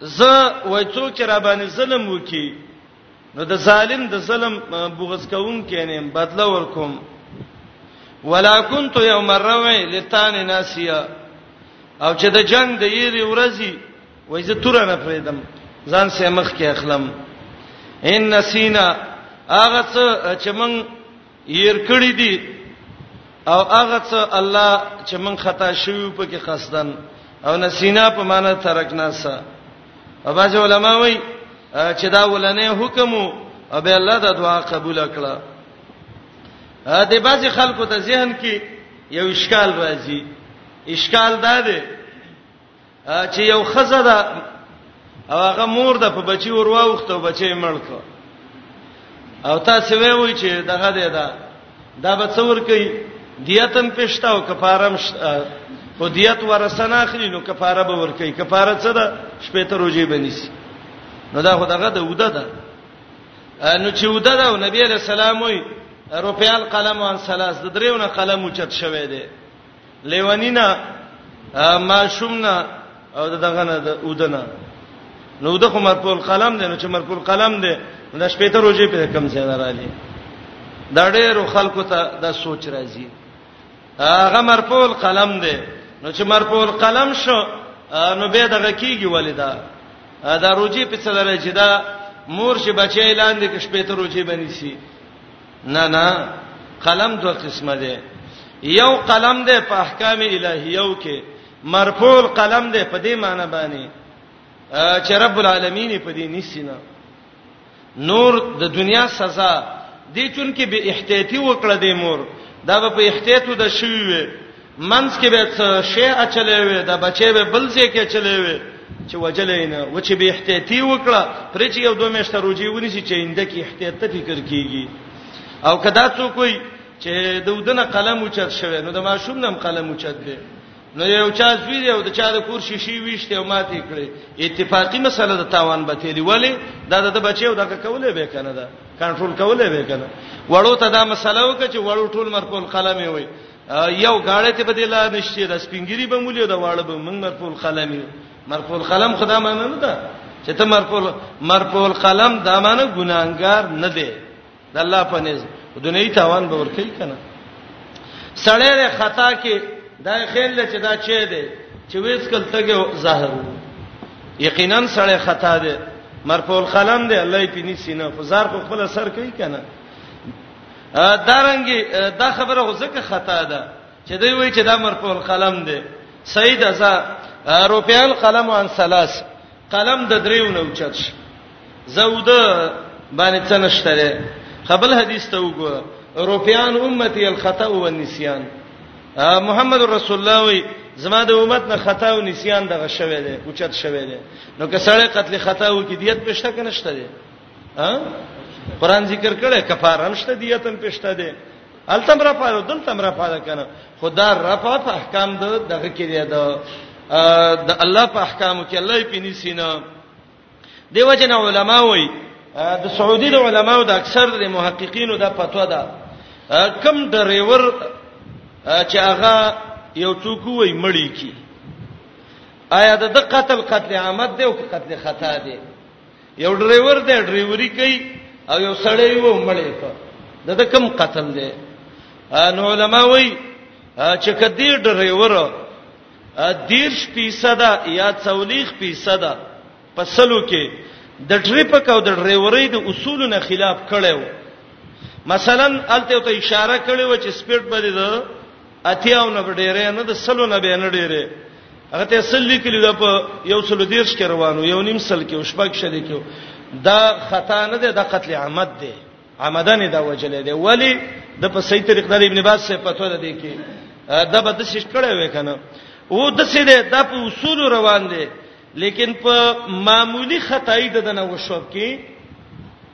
زه وای څوک را باندې ظلم وکي نو د ظالم د ظلم بغض کوم کینم بدله ورکوم ولا كنت يوم الروي لتان ناسيا او چې د جنگ د یری ورځي وای زه تور نه پریدم ځان سه مخ کې اخلم ان نسینا هغه څه چې موږ ير کړی دي او هغه څه الله چې من خطا شوی په کې قصدن او نسینا په معنی ترکنا سا او باج علماء وای چې دا ولنې حکم او به الله دا دعا قبول کړه د باج خلکو ته ذهن کې یو اشکال راځي اشکال دا دی چې یو خزه ده او هغه مور ده په بچي ورواوخته بچي مړ کړ او تاسو وی وی چې دغه دی دا دا به څور کوي دیتم پښتا او کفارم خو دیت ورسنه اخلي نو کفاره به ور کوي کفاره څه ده شپې ته روزي بنيسي نو دا خو دغه د وده ده نو چې وده ده نبی عليه السلام وي روپیال قلم وان سلاس د دریونه قلم اوچت شوی دی لیونینا ماشومنا او دغه نه د اودنه نو د خمر په قلم دی نو چې مر په قلم دی د شپې ته روزي په کم ځای نه راځي دا ډېر خلکو ته دا سوچ راځي هغه مر په قلم دی نو چې مر په قلم شو نو به دغه کیږي ولیدا دا روزي په څه درې چې دا مور شي بچي لاندې کې شپې ته روزي بنسي نه نه قلم دوه قسمه دی یو قلم دی په احکام الهیو کې مرفوع قلم دی په دې معنی باندې چې رب العالمین په دې نسینه نور د دنیا سزا دې چون کې به احتیاطي وکړه دې مور دا به په احتیاطو د شوی وي منځ کې به څه شی اچلې وي دا بچي به بل ځای کې اچلې وي چې وجلې نه و چې به احتیاطي وکړه پرې چې یو دوه میاشتې روجي ونی چې اینده کې احتیاط ته فکر کیږي او کدا څوک وي چې د ودنه قلم اوچت شوی نو د ماشوم نم قلم اوچت دی نو یو چا زوی دی او د چا د کور شیشي ویشته او ماتې کړي اتفاقی مسله د تاوان به تیلی ولی دا د بچیو دغه کولې به کنه دا کنټرول کولې به کنه وړو ته دا مسله وکړي چې وړو ټول مرکول قلم وي یو غاړه ته بدې لا نشته د سپینګری به مولې د واړه به موږ مرفوع القلم یو مرفوع القلم خدا معنی نه ده چې ته مرفوع مرفوع القلم دا معنی ګناګار نه دی د الله په نس دنیوي تاوان به ورکې کنه سړی له خطا کې دا خیال چې دا چي دی چې وېس کل تګه ظاهر یقینا سړی خطا دی مرفوع القلم دی الله یې پینې سینه خو زار خو خپل سر کوي کنه دارنګي دا خبره خو ځکه خطا ده چې دوی وایي چې دا مرفوع القلم دی سید ازا روپیان قلم عن ثلاث قلم د دریو نو چت شي زود باندې څنشتره خپل حدیث ته وګوره روپیان امتی الخطا و النسیان محمد رسول الله وی زما د امت نه خطا او نسیان دغه شوه دی اوچت شوه دی نو که سړی قتل خطا و کې دیت پښته کنه شته دی ها قران ذکر کړي کفاره هم شته دیت هم پښته ده التم را پاره دلته را پاره کنه خدا رفع په احکام ده دغه کې دی ده د الله په احکامو کې الله یې پینې سینا دیو جن علماء وای د سعودي د علماو د اکثر د محققینو د فتوا ده کم ډرایور چې هغه یو څوک وای مړی کی آیا د قتل قتل عامت دی او قتل خطا دی یو ډرایور دی ډرایوري کوي او یو سړی و مړی ته د د کم قتل دی نو علما وایي چې کدی ډرایور دیرش فیصد یا 40 فیصد په سلو کې د ټریپک او د ډرایورۍ د اصولو نه خلاف کړو مثلا الته ته اشاره کړې و چې سپیډ باندې اتیاو نه ډیره نه د سلو نه به نه ډیره هغه ته سل لیکلی دا په یو سل دیرش کې روانو یو نیم سل کې شپږ شل کې دا خطا نه ده د قتل عمد ده عمدن دا وجلې ده ولی د په صحیح طریق دار ابن باز سے پتو ده کې دا به د شش کړه وې کنه و د سې ده د په اصول روان دي لیکن په معمولی خدای د نه وشو کې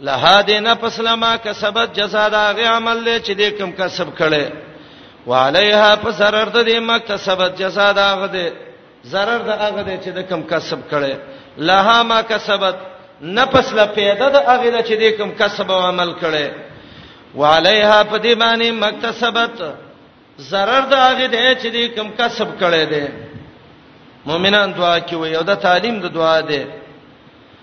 لها دې نه پسله ما کسبت جزاء دا غي عمل له چې دې کم کسب کړي وعليها فسرر د دې ما کسبت جزاء دا غده zarar د هغه دې چې د کم کسب کړي لها ما کسبت نه پسله پیدا د هغه دې چې دې کم کسب او عمل کړي وعليها په دې باندې مکتسبت zarar د هغه دې چې دې کم کسب کړي دي مؤمنان دعا کوي او دا تعلیم د دعا ده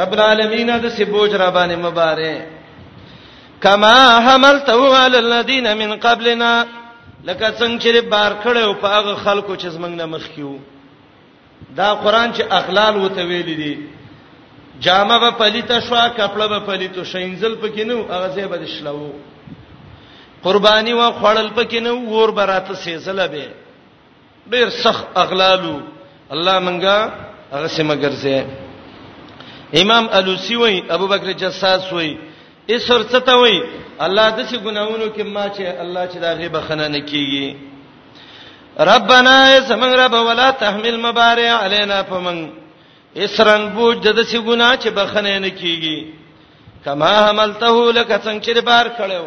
رب العالمین د سبوج ربانه مبارک کما حملته علی الذین من قبلنا لکه څنګه چې بار کړو په هغه خلکو چې زمنګ نه مخ کیو دا قران چې اخلال وته ویل دي جامه به پلیته شو کپړه به پلیته شو انزل پکې نو هغه ځای به شلو قرباني و خړل پکې نو ور براته سیزله به ډیر سخت اغلالو الله منګه هغه سم ګرځي امام الوسی وای ابو بکر جساس وای ایسر څتا وای الله د څه ګناونو کې ما چې الله چې دا غیبه خنه نه کیږي ربنا اسمن رب ولا تحمل مبارع علينا فمن اسرن بوج د څه ګنا چې بخنه نه کیږي کما حملته لك څنګه چې بار کړو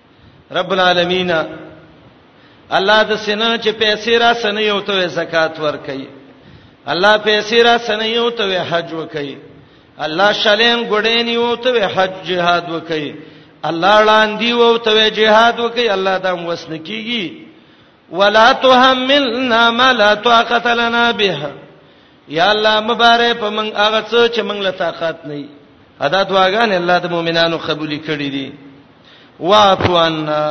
رب العالمین الله د سینه چې پیسې را سنې یو ته زکات ور کوي الله پیسې را سنې یو ته حج وکړي الله شلین ګډین یو ته حج جهاد وکړي الله لاندې وو ته جهاد وکي الله دا وسن کیږي ولا تحملنا ما لا طاقت لنا به یا الله مبارک په من هغه څه چې من له طاقت نه ای ادا دعاګان الله د مؤمنانو قبول کړي دي واعفو عنا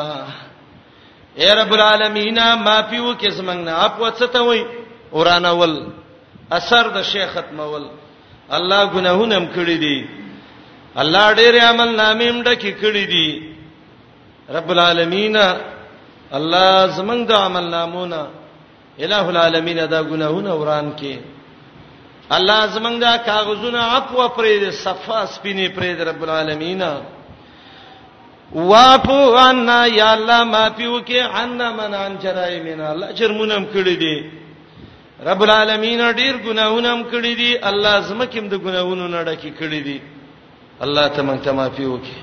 اے رب العالمین معافی وکې زمنګ نه اپ وڅته وای اورانه ول اثر د شیخ ختمول الله ګناهونه هم کړی دي الله ډېر عمل نامې هم ډکې کړې دي رب العالمین الله زمنګ د عمل نامونه الہ العالمین دا ګناهونه وران کې الله زمنګ دا کاغذونه عفو پرې دې صفه سپینې پرې دې رب العالمین واپو ان یا الله ما پیو کې ان من ان چرای مین الله چرمونم کړی دې رب العالمین ډیر ګناهونه هم کړی دي الله زمکم د ګناهونو نه ډکی کړی دي الله ته مونږ ته معافي وکي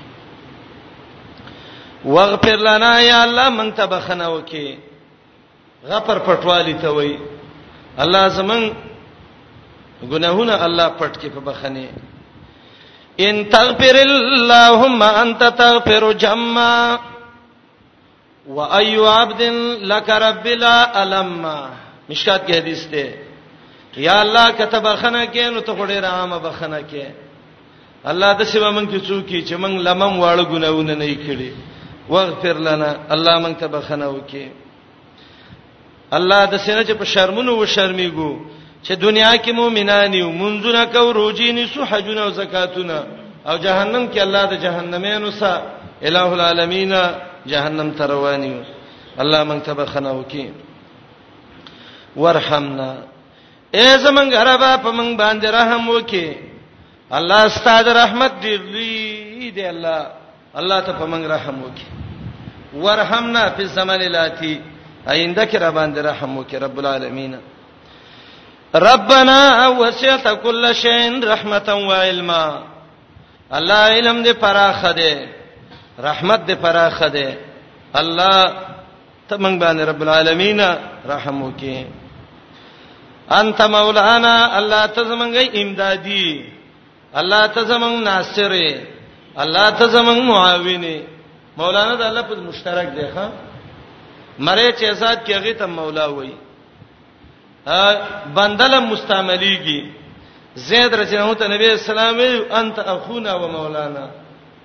واغفر لنا یا الله مونږ ته بخنه وکي غفر پټوالی ته وای الله زمون ګناهونه الله پټ کې په بخنه ان تغفر اللهم انت تغفر جما واي عبد لك رب لا الما مشکات کې حدیث ده یا الله کته بخنه کې نو ته ډېر عامه بخنه کې الله د سیمه من کې څوک چې من لمم واړه ګناونه نه کړي واغفر لنا الله من ته بخنه وکي الله د سینه چې په شرمونو و شرمېګو چې دنیا کې مؤمنان یو منځونه کو روزي نسو حجونه او زکاتونه او جهنم کې الله د جهنمینو سره الہ العالمین جهنم تروانی الله من ته بخنه وکي وارحمنا اے زمنګ ربا په من باندې رحم وکي الله ستاسو رحمت دی لوی دی الله الله ته په من رحم وکي ورحمنا فی الزمن الاتی آینده کې را باندې رحم وکي رب العالمین ربنا وسعت كل شيء رحمتا وعلما الله علم دې پراخه دې رحمت دې پراخه دې الله ته موږ باندې رب العالمین رحم وکې انت مولانا الله ته زمونږه امدادي الله ته زمونږ ناصر الله ته زمونږ معاون مولانا د الله په مشترک دی ښا مری چې آزاد کیږي ته مولا وای بندل مستعمليږي زید رسول الله ته نبی اسلام انت اخونا و مولانا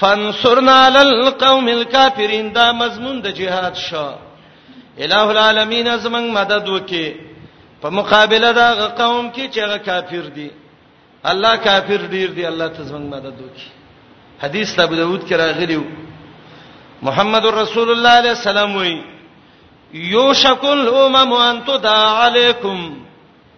فانصرنا علی القوم الکافرین دا مضمون د جهاد شو الہ العالمین زمنګ مدد وکي په مقابله دا قوم کې چې هغه کافر دي الله کافر ډیر دی الله ته زمنګ مدد وکي حدیث ابو داود کې راغلی محمد رسول الله علیه السلام وی یوشکل امم ان تدع علیکم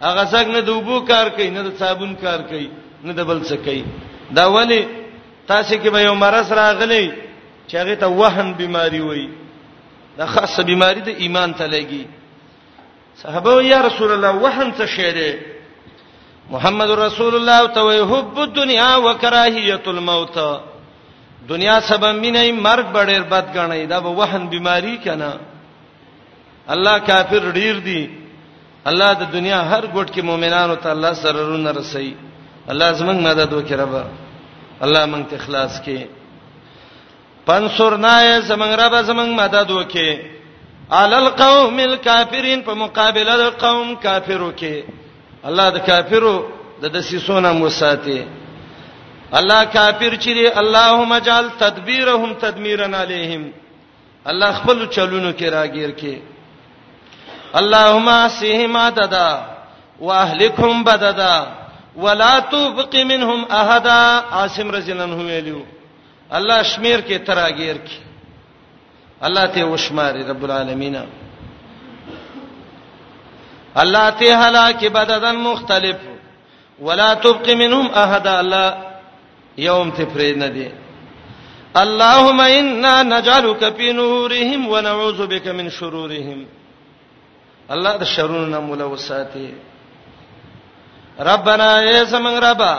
هغه څنګه نه دوبو کار کوي نه د صابون کار کوي نه د بل څه کوي دا ولی تاسو کې به یو مرز راغلی چې هغه ته وهن بیماری وای دا خاصه بیماری د ایمان ته لګي صحابه یا رسول الله وهن څه شری محمد رسول الله ته وی حب الدنیا وکراهیت الموت دنیا سبب مینه مرګ ډېر بد غنی دا به وهن بیماری کنه الله کافر ډیر دی الله د دنیا هر ګډ کې مؤمنانو ته الله سره رونه رسي الله زمنګ مدد وکړي رب الله مونږ ته اخلاص کې پنصرنا یا زمنګ رب زمنګ مدد وکړي علل قوم الکافرین په مقابله د قوم کافرو کې الله د کافرو د دسیسونه موساته الله کافر چې اللهم اجعل تدبیرهم تدمیرا علیهم الله خپل چلونو کې راګیر کې اللهم اسهم عددا واهلكهم بددا ولا تبق منهم احد عاصم رضی الله عنه ویلو الله شمیر کې تراګیر کې الله ته وشماري رب العالمین الله ته هلاک بددن مختلف ولا تبق منهم احد الله يوم تفرید ندی اللهم انا نجعلك في نورهم ونعوذ بك من شرورهم الله د شرونو نه مولا وساتي ربنا اے زمون ربا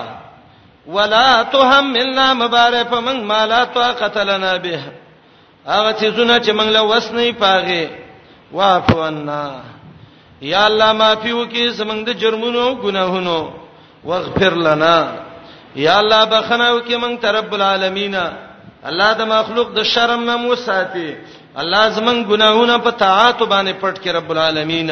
ولا تحملنا مبارف من ما لا طاقت لنا به هغه چیزونه چې موږ له وس نه پاغه واعفو عنا یا الله معافي وکي زمنګ د جرمونو او ګناهونو واغفر لنا یا الله بخنه وکي موږ ته رب العالمین الله د مخلوق د شرم نه مو ساتي الله زمنګ ګناهونه په طاعت باندې پټ کې رب العالمین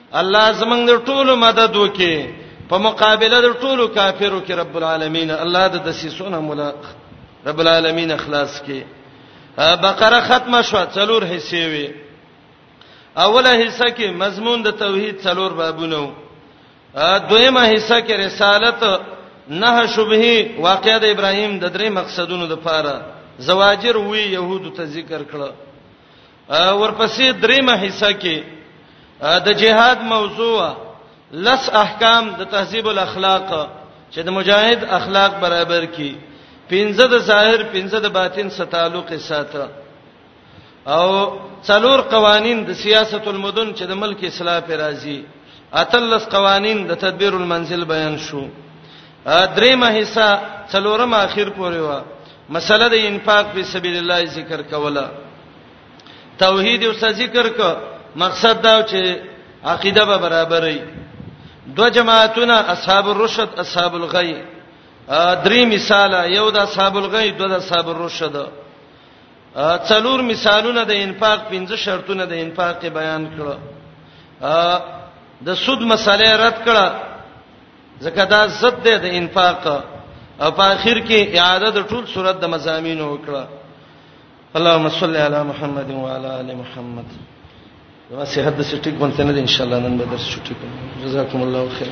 الله زمنګ د ټولو مدد وکي په مقابله د ټولو کافرو کې رب العالمین الله د دسیسونه مولا رب العالمین اخلاص کې بقره ختمه شو څلور حصے وي اوله حصہ کې مضمون د توحید څلور بابونه وو دویمه حصہ کې رسالت نه شبهه واقعې د ابراهیم د درې مقصدونو لپاره زواجر وی يهودو ته ذکر کړه ورپسې دریمه حصہ کې د جهاد موضوع لس احکام د تهذیب الاخلاق چې د مجاهد اخلاق برابر کی پنځه د ظاهر پنځه د باطن سره تعلق ساته او څلور قوانین د سیاست المدن چې د ملک اصلاح پر راځي اتلس قوانین د تدبیر المنزل بیان شو دریمه حصہ څلورم اخر پورې و مسله د انفاق په سبیل الله ذکر کوله توحید او ذکر کو مقصد دا چې عقیده به برابرې دو جماعتونه اصحاب الرشد اصحاب الغی درې مثال یو د اصحاب الغی دو د اصحاب الرشد څلور مثالونه د انفاق پنځه شرطونه د انفاق بیان کړو د سود مسله رد کړه ځکه دا ضد دی د انفاق او په اخر کې اعاده د ټول صورت د مزامینو وکړه اللهم صل علی محمد وعلى ال محمد زما صحت د سټیک بنته نه ان شاء الله نن به درس شروع کوم جزاکم الله خیر